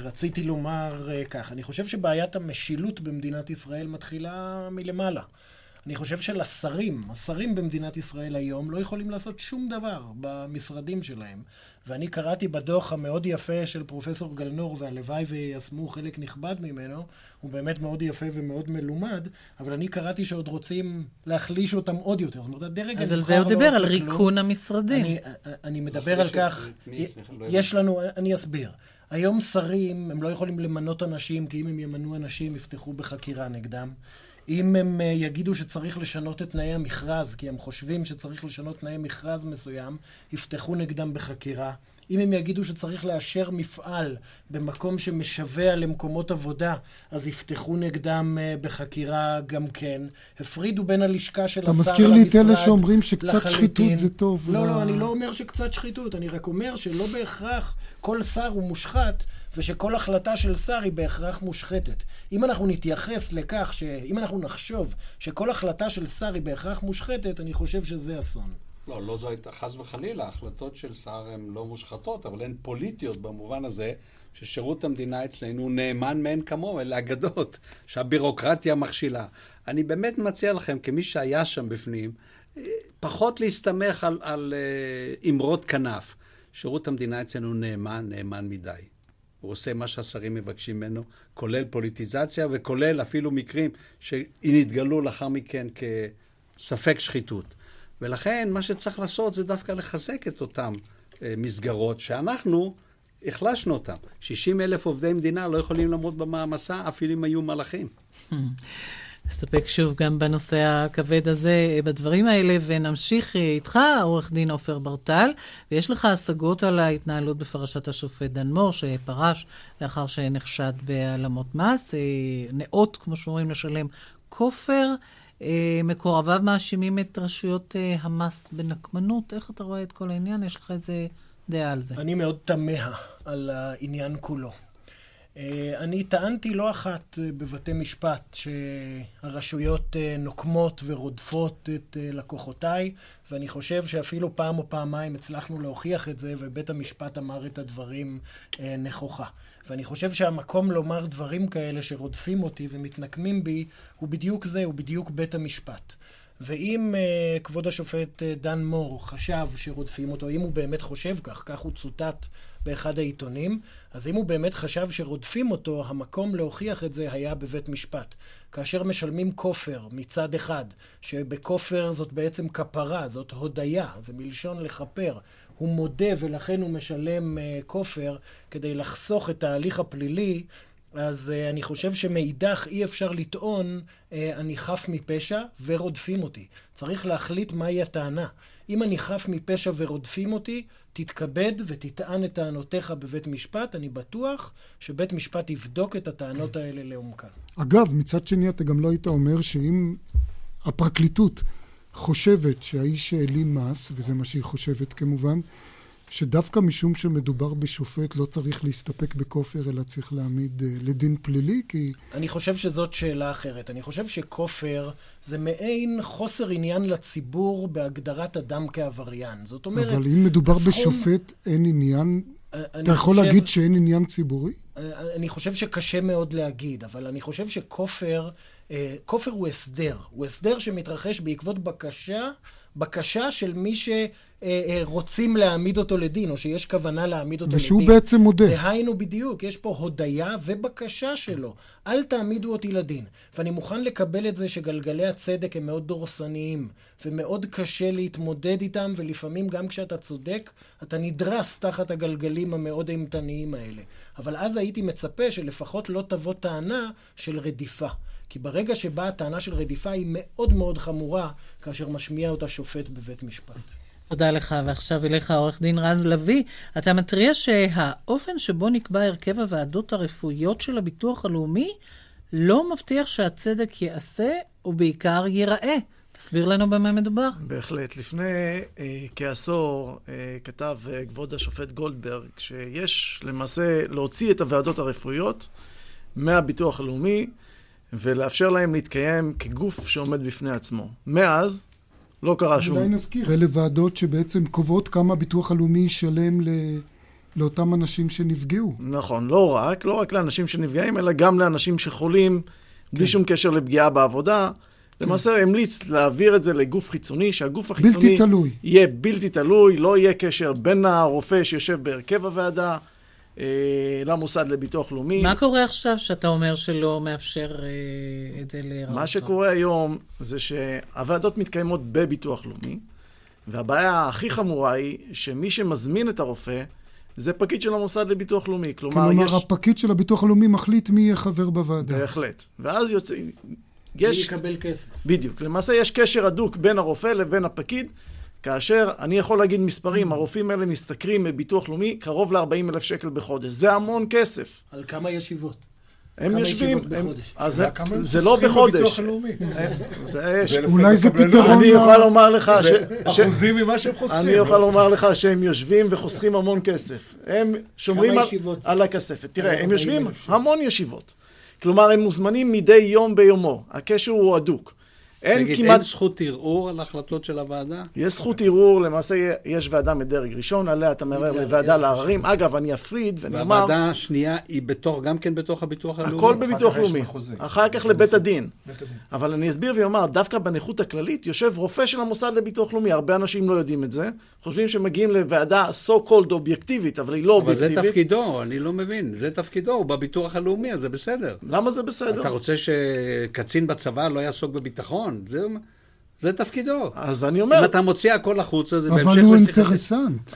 רציתי לומר כך, אני חושב שבעיית המשילות במדינת ישראל מתחילה מלמעלה. אני חושב שלשרים, השרים במדינת ישראל היום לא יכולים לעשות שום דבר במשרדים שלהם. ואני קראתי בדוח המאוד יפה של פרופסור גלנור, והלוואי ויישמו חלק נכבד ממנו, הוא באמת מאוד יפה ומאוד מלומד, אבל אני קראתי שעוד רוצים להחליש אותם עוד יותר. זאת אומרת, הדרג אז על זה הוא דיבר, על ריקון המשרדים. אני, אני מדבר על כך, יש לנו, אני אסביר. היום שרים, הם לא יכולים למנות אנשים, כי אם הם ימנו אנשים, יפתחו בחקירה נגדם. אם הם יגידו שצריך לשנות את תנאי המכרז, כי הם חושבים שצריך לשנות תנאי מכרז מסוים, יפתחו נגדם בחקירה. אם הם יגידו שצריך לאשר מפעל במקום שמשווע למקומות עבודה, אז יפתחו נגדם בחקירה גם כן. הפרידו בין הלשכה של השר למשרד אתה מזכיר לי את אלה שאומרים שקצת שחיתות זה טוב. לא, לא, אני לא אומר שקצת שחיתות, אני רק אומר שלא בהכרח כל שר הוא מושחת. ושכל החלטה של שר היא בהכרח מושחתת. אם אנחנו נתייחס לכך, ש... אם אנחנו נחשוב שכל החלטה של שר היא בהכרח מושחתת, אני חושב שזה אסון. לא, לא זו הייתה, חס וחלילה, החלטות של שר הן לא מושחתות, אבל הן פוליטיות במובן הזה ששירות המדינה אצלנו נאמן מאין כמוהו, אלה אגדות, שהבירוקרטיה מכשילה. אני באמת מציע לכם, כמי שהיה שם בפנים, פחות להסתמך על, על אמרות כנף. שירות המדינה אצלנו נאמן, נאמן מדי. הוא עושה מה שהשרים מבקשים ממנו, כולל פוליטיזציה וכולל אפילו מקרים שנתגלו לאחר מכן כספק שחיתות. ולכן מה שצריך לעשות זה דווקא לחזק את אותן אה, מסגרות שאנחנו החלשנו אותן. 60 אלף עובדי מדינה לא יכולים לעמוד במעמסה אפילו אם היו מלאכים. נסתפק שוב גם בנושא הכבד הזה, בדברים האלה, ונמשיך איתך, עורך דין עופר ברטל, ויש לך השגות על ההתנהלות בפרשת השופט דן מור, שפרש לאחר שנחשד בהעלמות מס, נאות, כמו שאומרים, לשלם כופר. מקורביו מאשימים את רשויות המס בנקמנות. איך אתה רואה את כל העניין? יש לך איזה דעה על זה? אני מאוד תמה על העניין כולו. אני טענתי לא אחת בבתי משפט שהרשויות נוקמות ורודפות את לקוחותיי, ואני חושב שאפילו פעם או פעמיים הצלחנו להוכיח את זה, ובית המשפט אמר את הדברים נכוחה. ואני חושב שהמקום לומר דברים כאלה שרודפים אותי ומתנקמים בי, הוא בדיוק זה, הוא בדיוק בית המשפט. ואם uh, כבוד השופט uh, דן מור חשב שרודפים אותו, אם הוא באמת חושב כך, כך הוא צוטט באחד העיתונים, אז אם הוא באמת חשב שרודפים אותו, המקום להוכיח את זה היה בבית משפט. כאשר משלמים כופר מצד אחד, שבכופר זאת בעצם כפרה, זאת הודיה, זה מלשון לכפר. הוא מודה ולכן הוא משלם uh, כופר כדי לחסוך את ההליך הפלילי, אז uh, אני חושב שמאידך אי אפשר לטעון, uh, אני חף מפשע ורודפים אותי. צריך להחליט מהי הטענה. אם אני חף מפשע ורודפים אותי, תתכבד ותטען את טענותיך בבית משפט. אני בטוח שבית משפט יבדוק את הטענות האלה לעומקן. אגב, מצד שני, אתה גם לא היית אומר שאם הפרקליטות חושבת שהאיש העלים מס, וזה מה שהיא חושבת כמובן, שדווקא משום שמדובר בשופט לא צריך להסתפק בכופר, אלא צריך להעמיד uh, לדין פלילי, כי... אני חושב שזאת שאלה אחרת. אני חושב שכופר זה מעין חוסר עניין לציבור בהגדרת אדם כעבריין. זאת אומרת... אבל אם מדובר הסכום... בשופט, אין עניין... אתה יכול חושב... להגיד שאין עניין ציבורי? אני חושב שקשה מאוד להגיד, אבל אני חושב שכופר... כופר הוא הסדר. הוא הסדר שמתרחש בעקבות בקשה בקשה של מי שרוצים להעמיד אותו לדין, או שיש כוונה להעמיד אותו ושהוא לדין. ושהוא בעצם מודה. דהיינו בדיוק, יש פה הודיה ובקשה שלו. אל תעמידו אותי לדין. ואני מוכן לקבל את זה שגלגלי הצדק הם מאוד דורסניים, ומאוד קשה להתמודד איתם, ולפעמים גם כשאתה צודק, אתה נדרס תחת הגלגלים המאוד אימתניים האלה. אבל אז הייתי מצפה שלפחות לא תבוא טענה של רדיפה. כי ברגע שבאה הטענה של רדיפה היא מאוד מאוד חמורה, כאשר משמיע אותה שופט בבית משפט. תודה לך, ועכשיו אליך עורך דין רז לביא. אתה מתריע שהאופן שבו נקבע הרכב הוועדות הרפואיות של הביטוח הלאומי לא מבטיח שהצדק ייעשה, ובעיקר ייראה. תסביר לנו במה מדובר. בהחלט. לפני אה, כעשור אה, כתב אה, כבוד השופט גולדברג שיש למעשה להוציא את הוועדות הרפואיות מהביטוח הלאומי ולאפשר להם להתקיים כגוף שעומד בפני עצמו. מאז לא קרה שום... אולי נזכיר, אלה ועדות שבעצם קובעות כמה הביטוח הלאומי ישלם ל... לאותם אנשים שנפגעו. נכון, לא רק, לא רק לאנשים שנפגעים, אלא גם לאנשים שחולים, בלי שום קשר לפגיעה בעבודה. למעשה המליץ להעביר את זה לגוף חיצוני, שהגוף החיצוני... בלתי תלוי. יהיה בלתי תלוי, לא יהיה קשר בין הרופא שיושב בהרכב הוועדה למוסד לביטוח לאומי. מה קורה עכשיו שאתה אומר שלא מאפשר אה, את זה להיראות? מה שקורה היום זה שהוועדות מתקיימות בביטוח לאומי, והבעיה הכי חמורה היא שמי שמזמין את הרופא זה פקיד של המוסד לביטוח לאומי. כלומר, כלומר, יש... הפקיד של הביטוח הלאומי מחליט מי יהיה חבר בוועדה. בהחלט. ואז יוצא... מי יקבל כסף. בדיוק. למעשה יש קשר הדוק בין הרופא לבין הפקיד, כאשר אני יכול להגיד מספרים, הרופאים האלה משתכרים מביטוח לאומי קרוב ל-40 אלף שקל בחודש. זה המון כסף. על כמה ישיבות? הם יושבים, הם? אז זה, הם לא בחודש. זה אולי זה. פתרון אני ל- אוכל לומר לך ש... אחוזים ממה שהם חוסכים. אני אוכל לומר לך שהם יושבים וחוסכים המון כסף. הם שומרים על, הכספת. תראה, הם 40,000 יושבים המון ישיבות. כלומר, הם מוזמנים מדי יום ביומו. הקשר הוא הדוק. אין תגיד, כמעט... אין זכות ערעור על החלטות של הוועדה? יש זכות ערעור, למעשה יש ועדה מדרג ראשון, עליה אתה מערער לוועדה לעררים. אגב, אני אפריד ואני אומר, והוועדה השנייה היא בתוך, גם כן בתוך הביטוח הלאומי? הכל בביטוח לאומי. אחר כך לבית הדין. אבל אני אסביר ואומר, דווקא בנכות הכללית יושב רופא של המוסד לביטוח לאומי. הרבה אנשים לא יודעים את זה. חושבים שמגיעים לוועדה so called אובייקטיבית, אבל היא לא אבל זה אובייקטיבית. תפקידו, אני לא מבין. זה תפקידו, הוא בביטוח הלאומי, אז זה בסדר. למה זה בסדר? אתה רוצה שקצין בצבא לא יעסוק בביטחון? זה, זה תפקידו. אז אני אומר... אם אתה מוציא הכל החוצה, זה אבל בהמשך הוא לשיחת... אינטרסנט.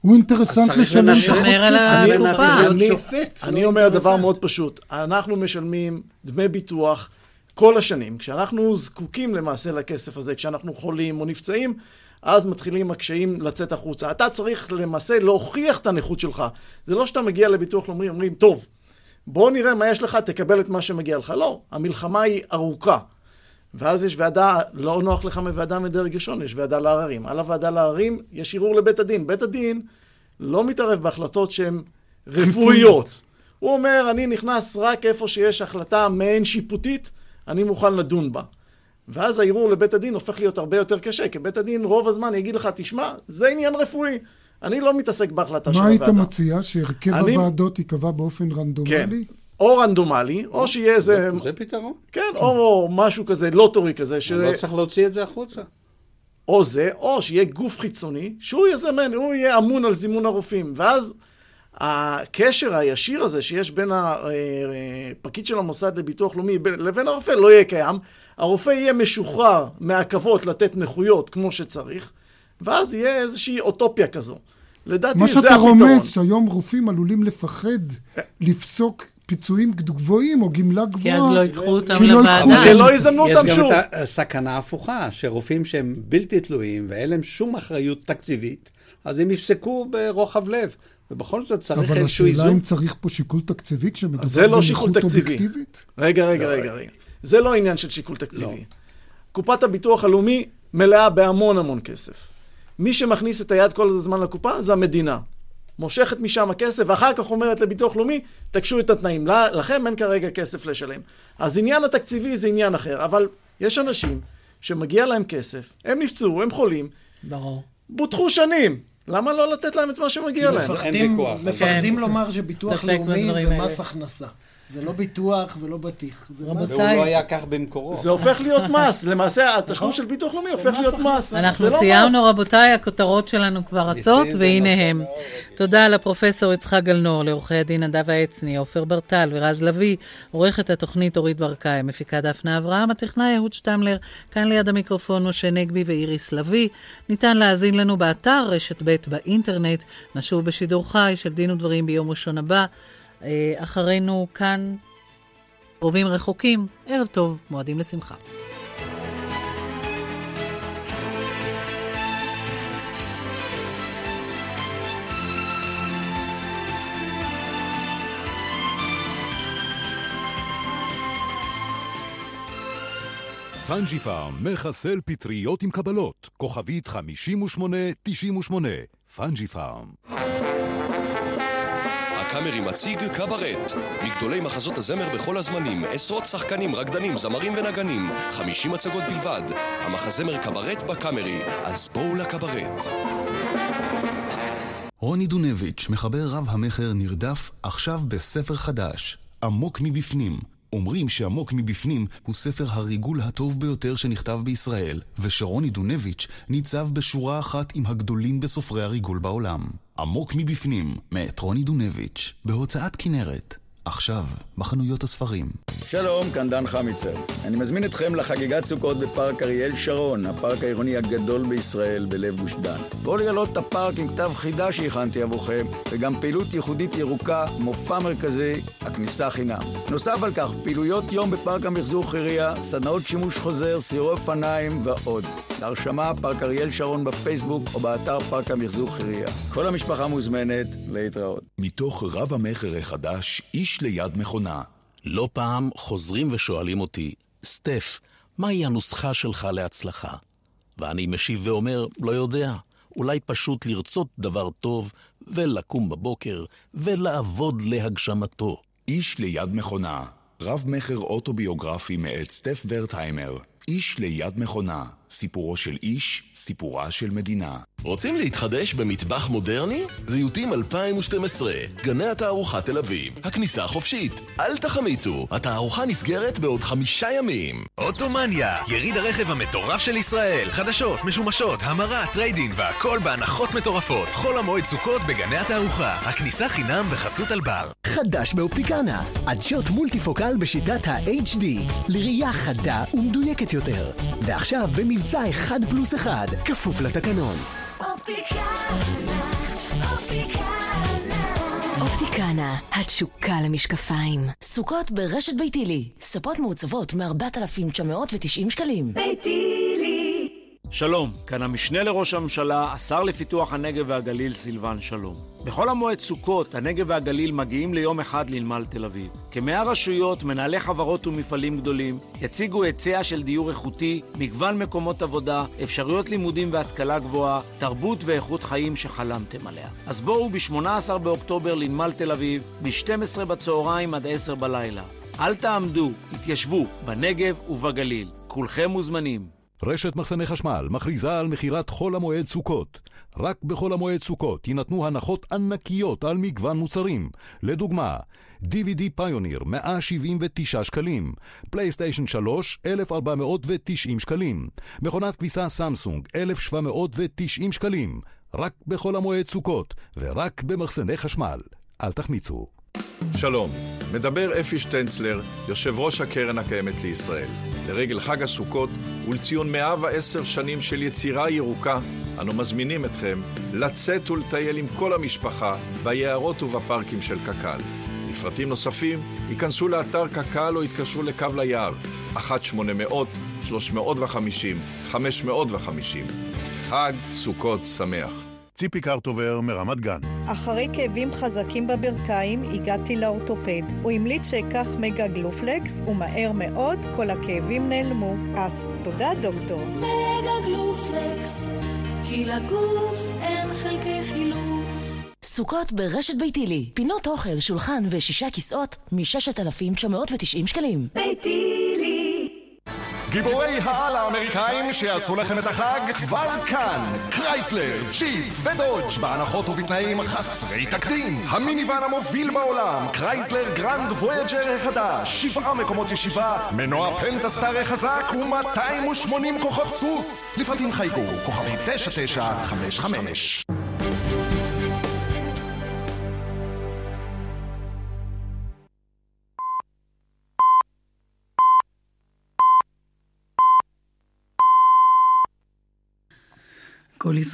הוא אינטרסנט לשלם החוק. על אני- הקופה. אני- שופט, אני לא אומר. דבר מאוד פשוט. אנחנו משלמים דמי ביטוח כל השנים. כשאנחנו זקוקים למעשה לכסף הזה, כשאנחנו חולים או נפצעים, אז מתחילים הקשיים לצאת החוצה. אתה צריך למעשה להוכיח את הנכות שלך. זה לא שאתה מגיע לביטוח לאומי, אומרים, טוב, בוא נראה מה יש לך, תקבל את מה שמגיע לך. לא, המלחמה היא ארוכה. ואז יש ועדה, לא נוח לך מוועדה מדרג ראשון, יש ועדה לעררים. על הוועדה לעררים יש ערעור לבית הדין. בית הדין לא מתערב בהחלטות שהן רפואיות. הוא אומר, אני נכנס רק איפה שיש החלטה מעין שיפוטית, אני מוכן לדון בה. ואז הערעור לבית הדין הופך להיות הרבה יותר קשה, כי בית הדין רוב הזמן יגיד לך, תשמע, זה עניין רפואי. אני לא מתעסק בהחלטה של מה הוועדה. היית מציע? שהרכב אני- הוועדות ייקבע באופן רנדומלי? או רנדומלי, או שיהיה איזה... זה פתרון. כן, או משהו כזה, לוטורי כזה. ש- לא צריך להוציא את זה החוצה. או זה, או שיהיה גוף חיצוני, שהוא יזמן, הוא יהיה אמון על זימון הרופאים. ואז הקשר הישיר הזה שיש בין הפקיד של המוסד לביטוח לאומי בין- לבין הרופא לא יהיה קיים. הרופא יהיה משוחרר מהעכבות לתת נכויות כמו שצריך, ואז יהיה איזושהי אוטופיה כזו. לדעתי מה זה שאתה הפתרון. רומז, שהיום רופאים עלולים לפחד לפסוק פיצויים גבוהים או גמלה גבוהה. כי אז לא ייקחו אותם כי לא לוועדה. ייקחו אותם. כי לא יזמנו אותם יש שוב. גם את הסכנה ההפוכה, שרופאים שהם בלתי תלויים ואין להם שום אחריות תקציבית, אז הם יפסקו ברוחב לב. ובכל זאת צריך אבל איזשהו השאלה איזון. אם צריך פה שיקול תקציבי כשמדובר זה לא שיקול תקציבי. אובייקטיבית? רגע, רגע, רגע, רגע. זה לא עניין של שיקול תקציבי. קופת הביטוח הלאומי מלאה בהמון המון כסף. מי שמכניס את היד כל הזמן לקופה זה המדינה. מושכת משם הכסף, ואחר כך אומרת לביטוח לאומי, תקשו את התנאים. לכם אין כרגע כסף לשלם. אז עניין התקציבי זה עניין אחר, אבל יש אנשים שמגיע להם כסף, הם נפצעו, הם חולים, ברור. בוטחו שנים. למה לא לתת להם את מה שמגיע להם? מפחדים, מפחדים לומר שביטוח לאומי זה. מס הכנסה. זה לא ביטוח ולא בטיח. זה מס והוא לא היה כך במקורו. זה הופך להיות מס. למעשה, התשלום של ביטוח לאומי הופך להיות מס. אנחנו לא סיימנו. רבותיי, הכותרות שלנו כבר רצות, והנה הם. תודה לפרופסור יצחק גלנור, לעורכי הדין נדב העצני, עופר ברטל ורז לביא, עורכת התוכנית אורית ברקאי, מפיקה דפנה אברהם, הטכנאי אהוד שטמלר, כאן ליד המיקרופון משה נגבי ואיריס לביא. ניתן להאזין לנו באתר רשת ב' באינטרנט. נשוב בשידור חי של דין ודברים ביום ראשון הבא. אה, אחרינו כאן קרובים רחוקים, ערב טוב, מועדים לשמחה. פאנג'י פארם מחסל פטריות עם קבלות, כוכבית 5898, פאנג'י פארם. הקאמרי מציג קברט. מגדולי מחזות הזמר בכל הזמנים, עשרות שחקנים, רקדנים, זמרים ונגנים, 50 הצגות בלבד. המחזמר קברט בקאמרי, אז בואו לקברט. רוני דונביץ', מחבר רב המכר נרדף, עכשיו בספר חדש, עמוק מבפנים. אומרים שעמוק מבפנים הוא ספר הריגול הטוב ביותר שנכתב בישראל, ושרוני דונביץ' ניצב בשורה אחת עם הגדולים בסופרי הריגול בעולם. עמוק מבפנים, מאת רוני דונביץ', בהוצאת כנרת. עכשיו, בחנויות הספרים. שלום, כאן דן חמיצר. אני מזמין אתכם לחגיגת סוכות בפארק אריאל שרון, הפארק העירוני הגדול בישראל בלב גוש דן. בואו לראות את הפארק עם כתב חידה שהכנתי עבורכם, וגם פעילות ייחודית ירוקה, מופע מרכזי, הכניסה חינם. נוסף על כך, פעילויות יום בפארק המחזור חירייה, סדנאות שימוש חוזר, סיורי אופניים ועוד. להרשמה, פארק אריאל שרון בפייסבוק או באתר פארק המחזור חירייה. כל המשפחה מוזמנת להתראות. מתוך רב המכר החדש, איש ליד מכונה. לא פעם חוזרים ושואלים אותי, סטף, מהי הנוסחה שלך להצלחה? ואני משיב ואומר, לא יודע. אולי פשוט לרצות דבר טוב, ולקום בבוקר, ולעבוד להגשמתו. איש ליד מכונה. רב מכר אוטוביוגרפי מאת סטף ורטהיימר. איש ליד מכונה. סיפורו של איש, סיפורה של מדינה. רוצים להתחדש במטבח מודרני? ריהוטים 2012, גני התערוכה תל אביב, הכניסה חופשית. אל תחמיצו, התערוכה נסגרת בעוד חמישה ימים. אוטומניה, יריד הרכב המטורף של ישראל. חדשות, משומשות, המרה, trade-in והכל בהנחות מטורפות. חול המועד סוכות בגני התערוכה. הכניסה חינם בחסות אלבר. חדש באופטיקנה, עדשות multifocal בשיטת ה-HD, לראייה חדה ומדויקת יותר. ועכשיו במבצע 1 פלוס 1, כפוף לתקנון. אופטיקנה, התשוקה למשקפיים. סוכות ברשת ביתילי. ספות מעוצבות מ-4,990 שקלים. ביתילי. שלום, כאן המשנה לראש הממשלה, השר לפיתוח הנגב והגליל סילבן שלום. בכל המועד סוכות, הנגב והגליל מגיעים ליום אחד לנמל תל אביב. כמאה רשויות, מנהלי חברות ומפעלים גדולים, יציגו היצע של דיור איכותי, מגוון מקומות עבודה, אפשרויות לימודים והשכלה גבוהה, תרבות ואיכות חיים שחלמתם עליה. אז בואו ב-18 באוקטובר לנמל תל אביב, מ-12 בצהריים עד 10 בלילה. אל תעמדו, התיישבו, בנגב ובגליל. כולכם מוזמנים. רשת מחסני חשמל מכריזה על מכירת חול המועד סוכות. רק בחול המועד סוכות יינתנו הנחות ענקיות על מגוון מוצרים. לדוגמה, DVD פיוניר 179 שקלים, פלייסטיישן 3 1,490 שקלים, מכונת כביסה סמסונג 1,790 שקלים, רק בחול המועד סוכות ורק במחסני חשמל. אל תחמיצו. שלום, מדבר אפי שטנצלר, יושב ראש הקרן הקיימת לישראל. לרגל חג הסוכות ולציון 110 שנים של יצירה ירוקה, אנו מזמינים אתכם לצאת ולטייל עם כל המשפחה ביערות ובפארקים של קק"ל. לפרטים נוספים, ייכנסו לאתר קק"ל או יתקשרו לקו ליער, 1-800-350-550. חג סוכות שמח. ציפי קרטובר מרמת גן. אחרי כאבים חזקים בברכיים הגעתי לאורתופד. הוא המליץ שאקח מגה גלופלקס ומהר מאוד כל הכאבים נעלמו. אז תודה דוקטור. מגה גלופלקס, כי לגוף אין חלקי חילוף. סוכות ברשת ביתילי. פינות אוכל, שולחן ושישה כיסאות מ-6,990 שקלים. ביתילי. גיבורי העל האמריקאים שיעשו לכם את החג כבר כאן. קרייסלר, ג'יפ ודודג' בהנחות ובתנאים חסרי תקדים. המיניוון המוביל בעולם קרייסלר גרנד וויג'ר החדש. שבעה מקומות ישיבה מנוע פנטסטאר חזק ו-280 כוחות סוס. לפרטים חייגו כוכבית 9955 כל ישראל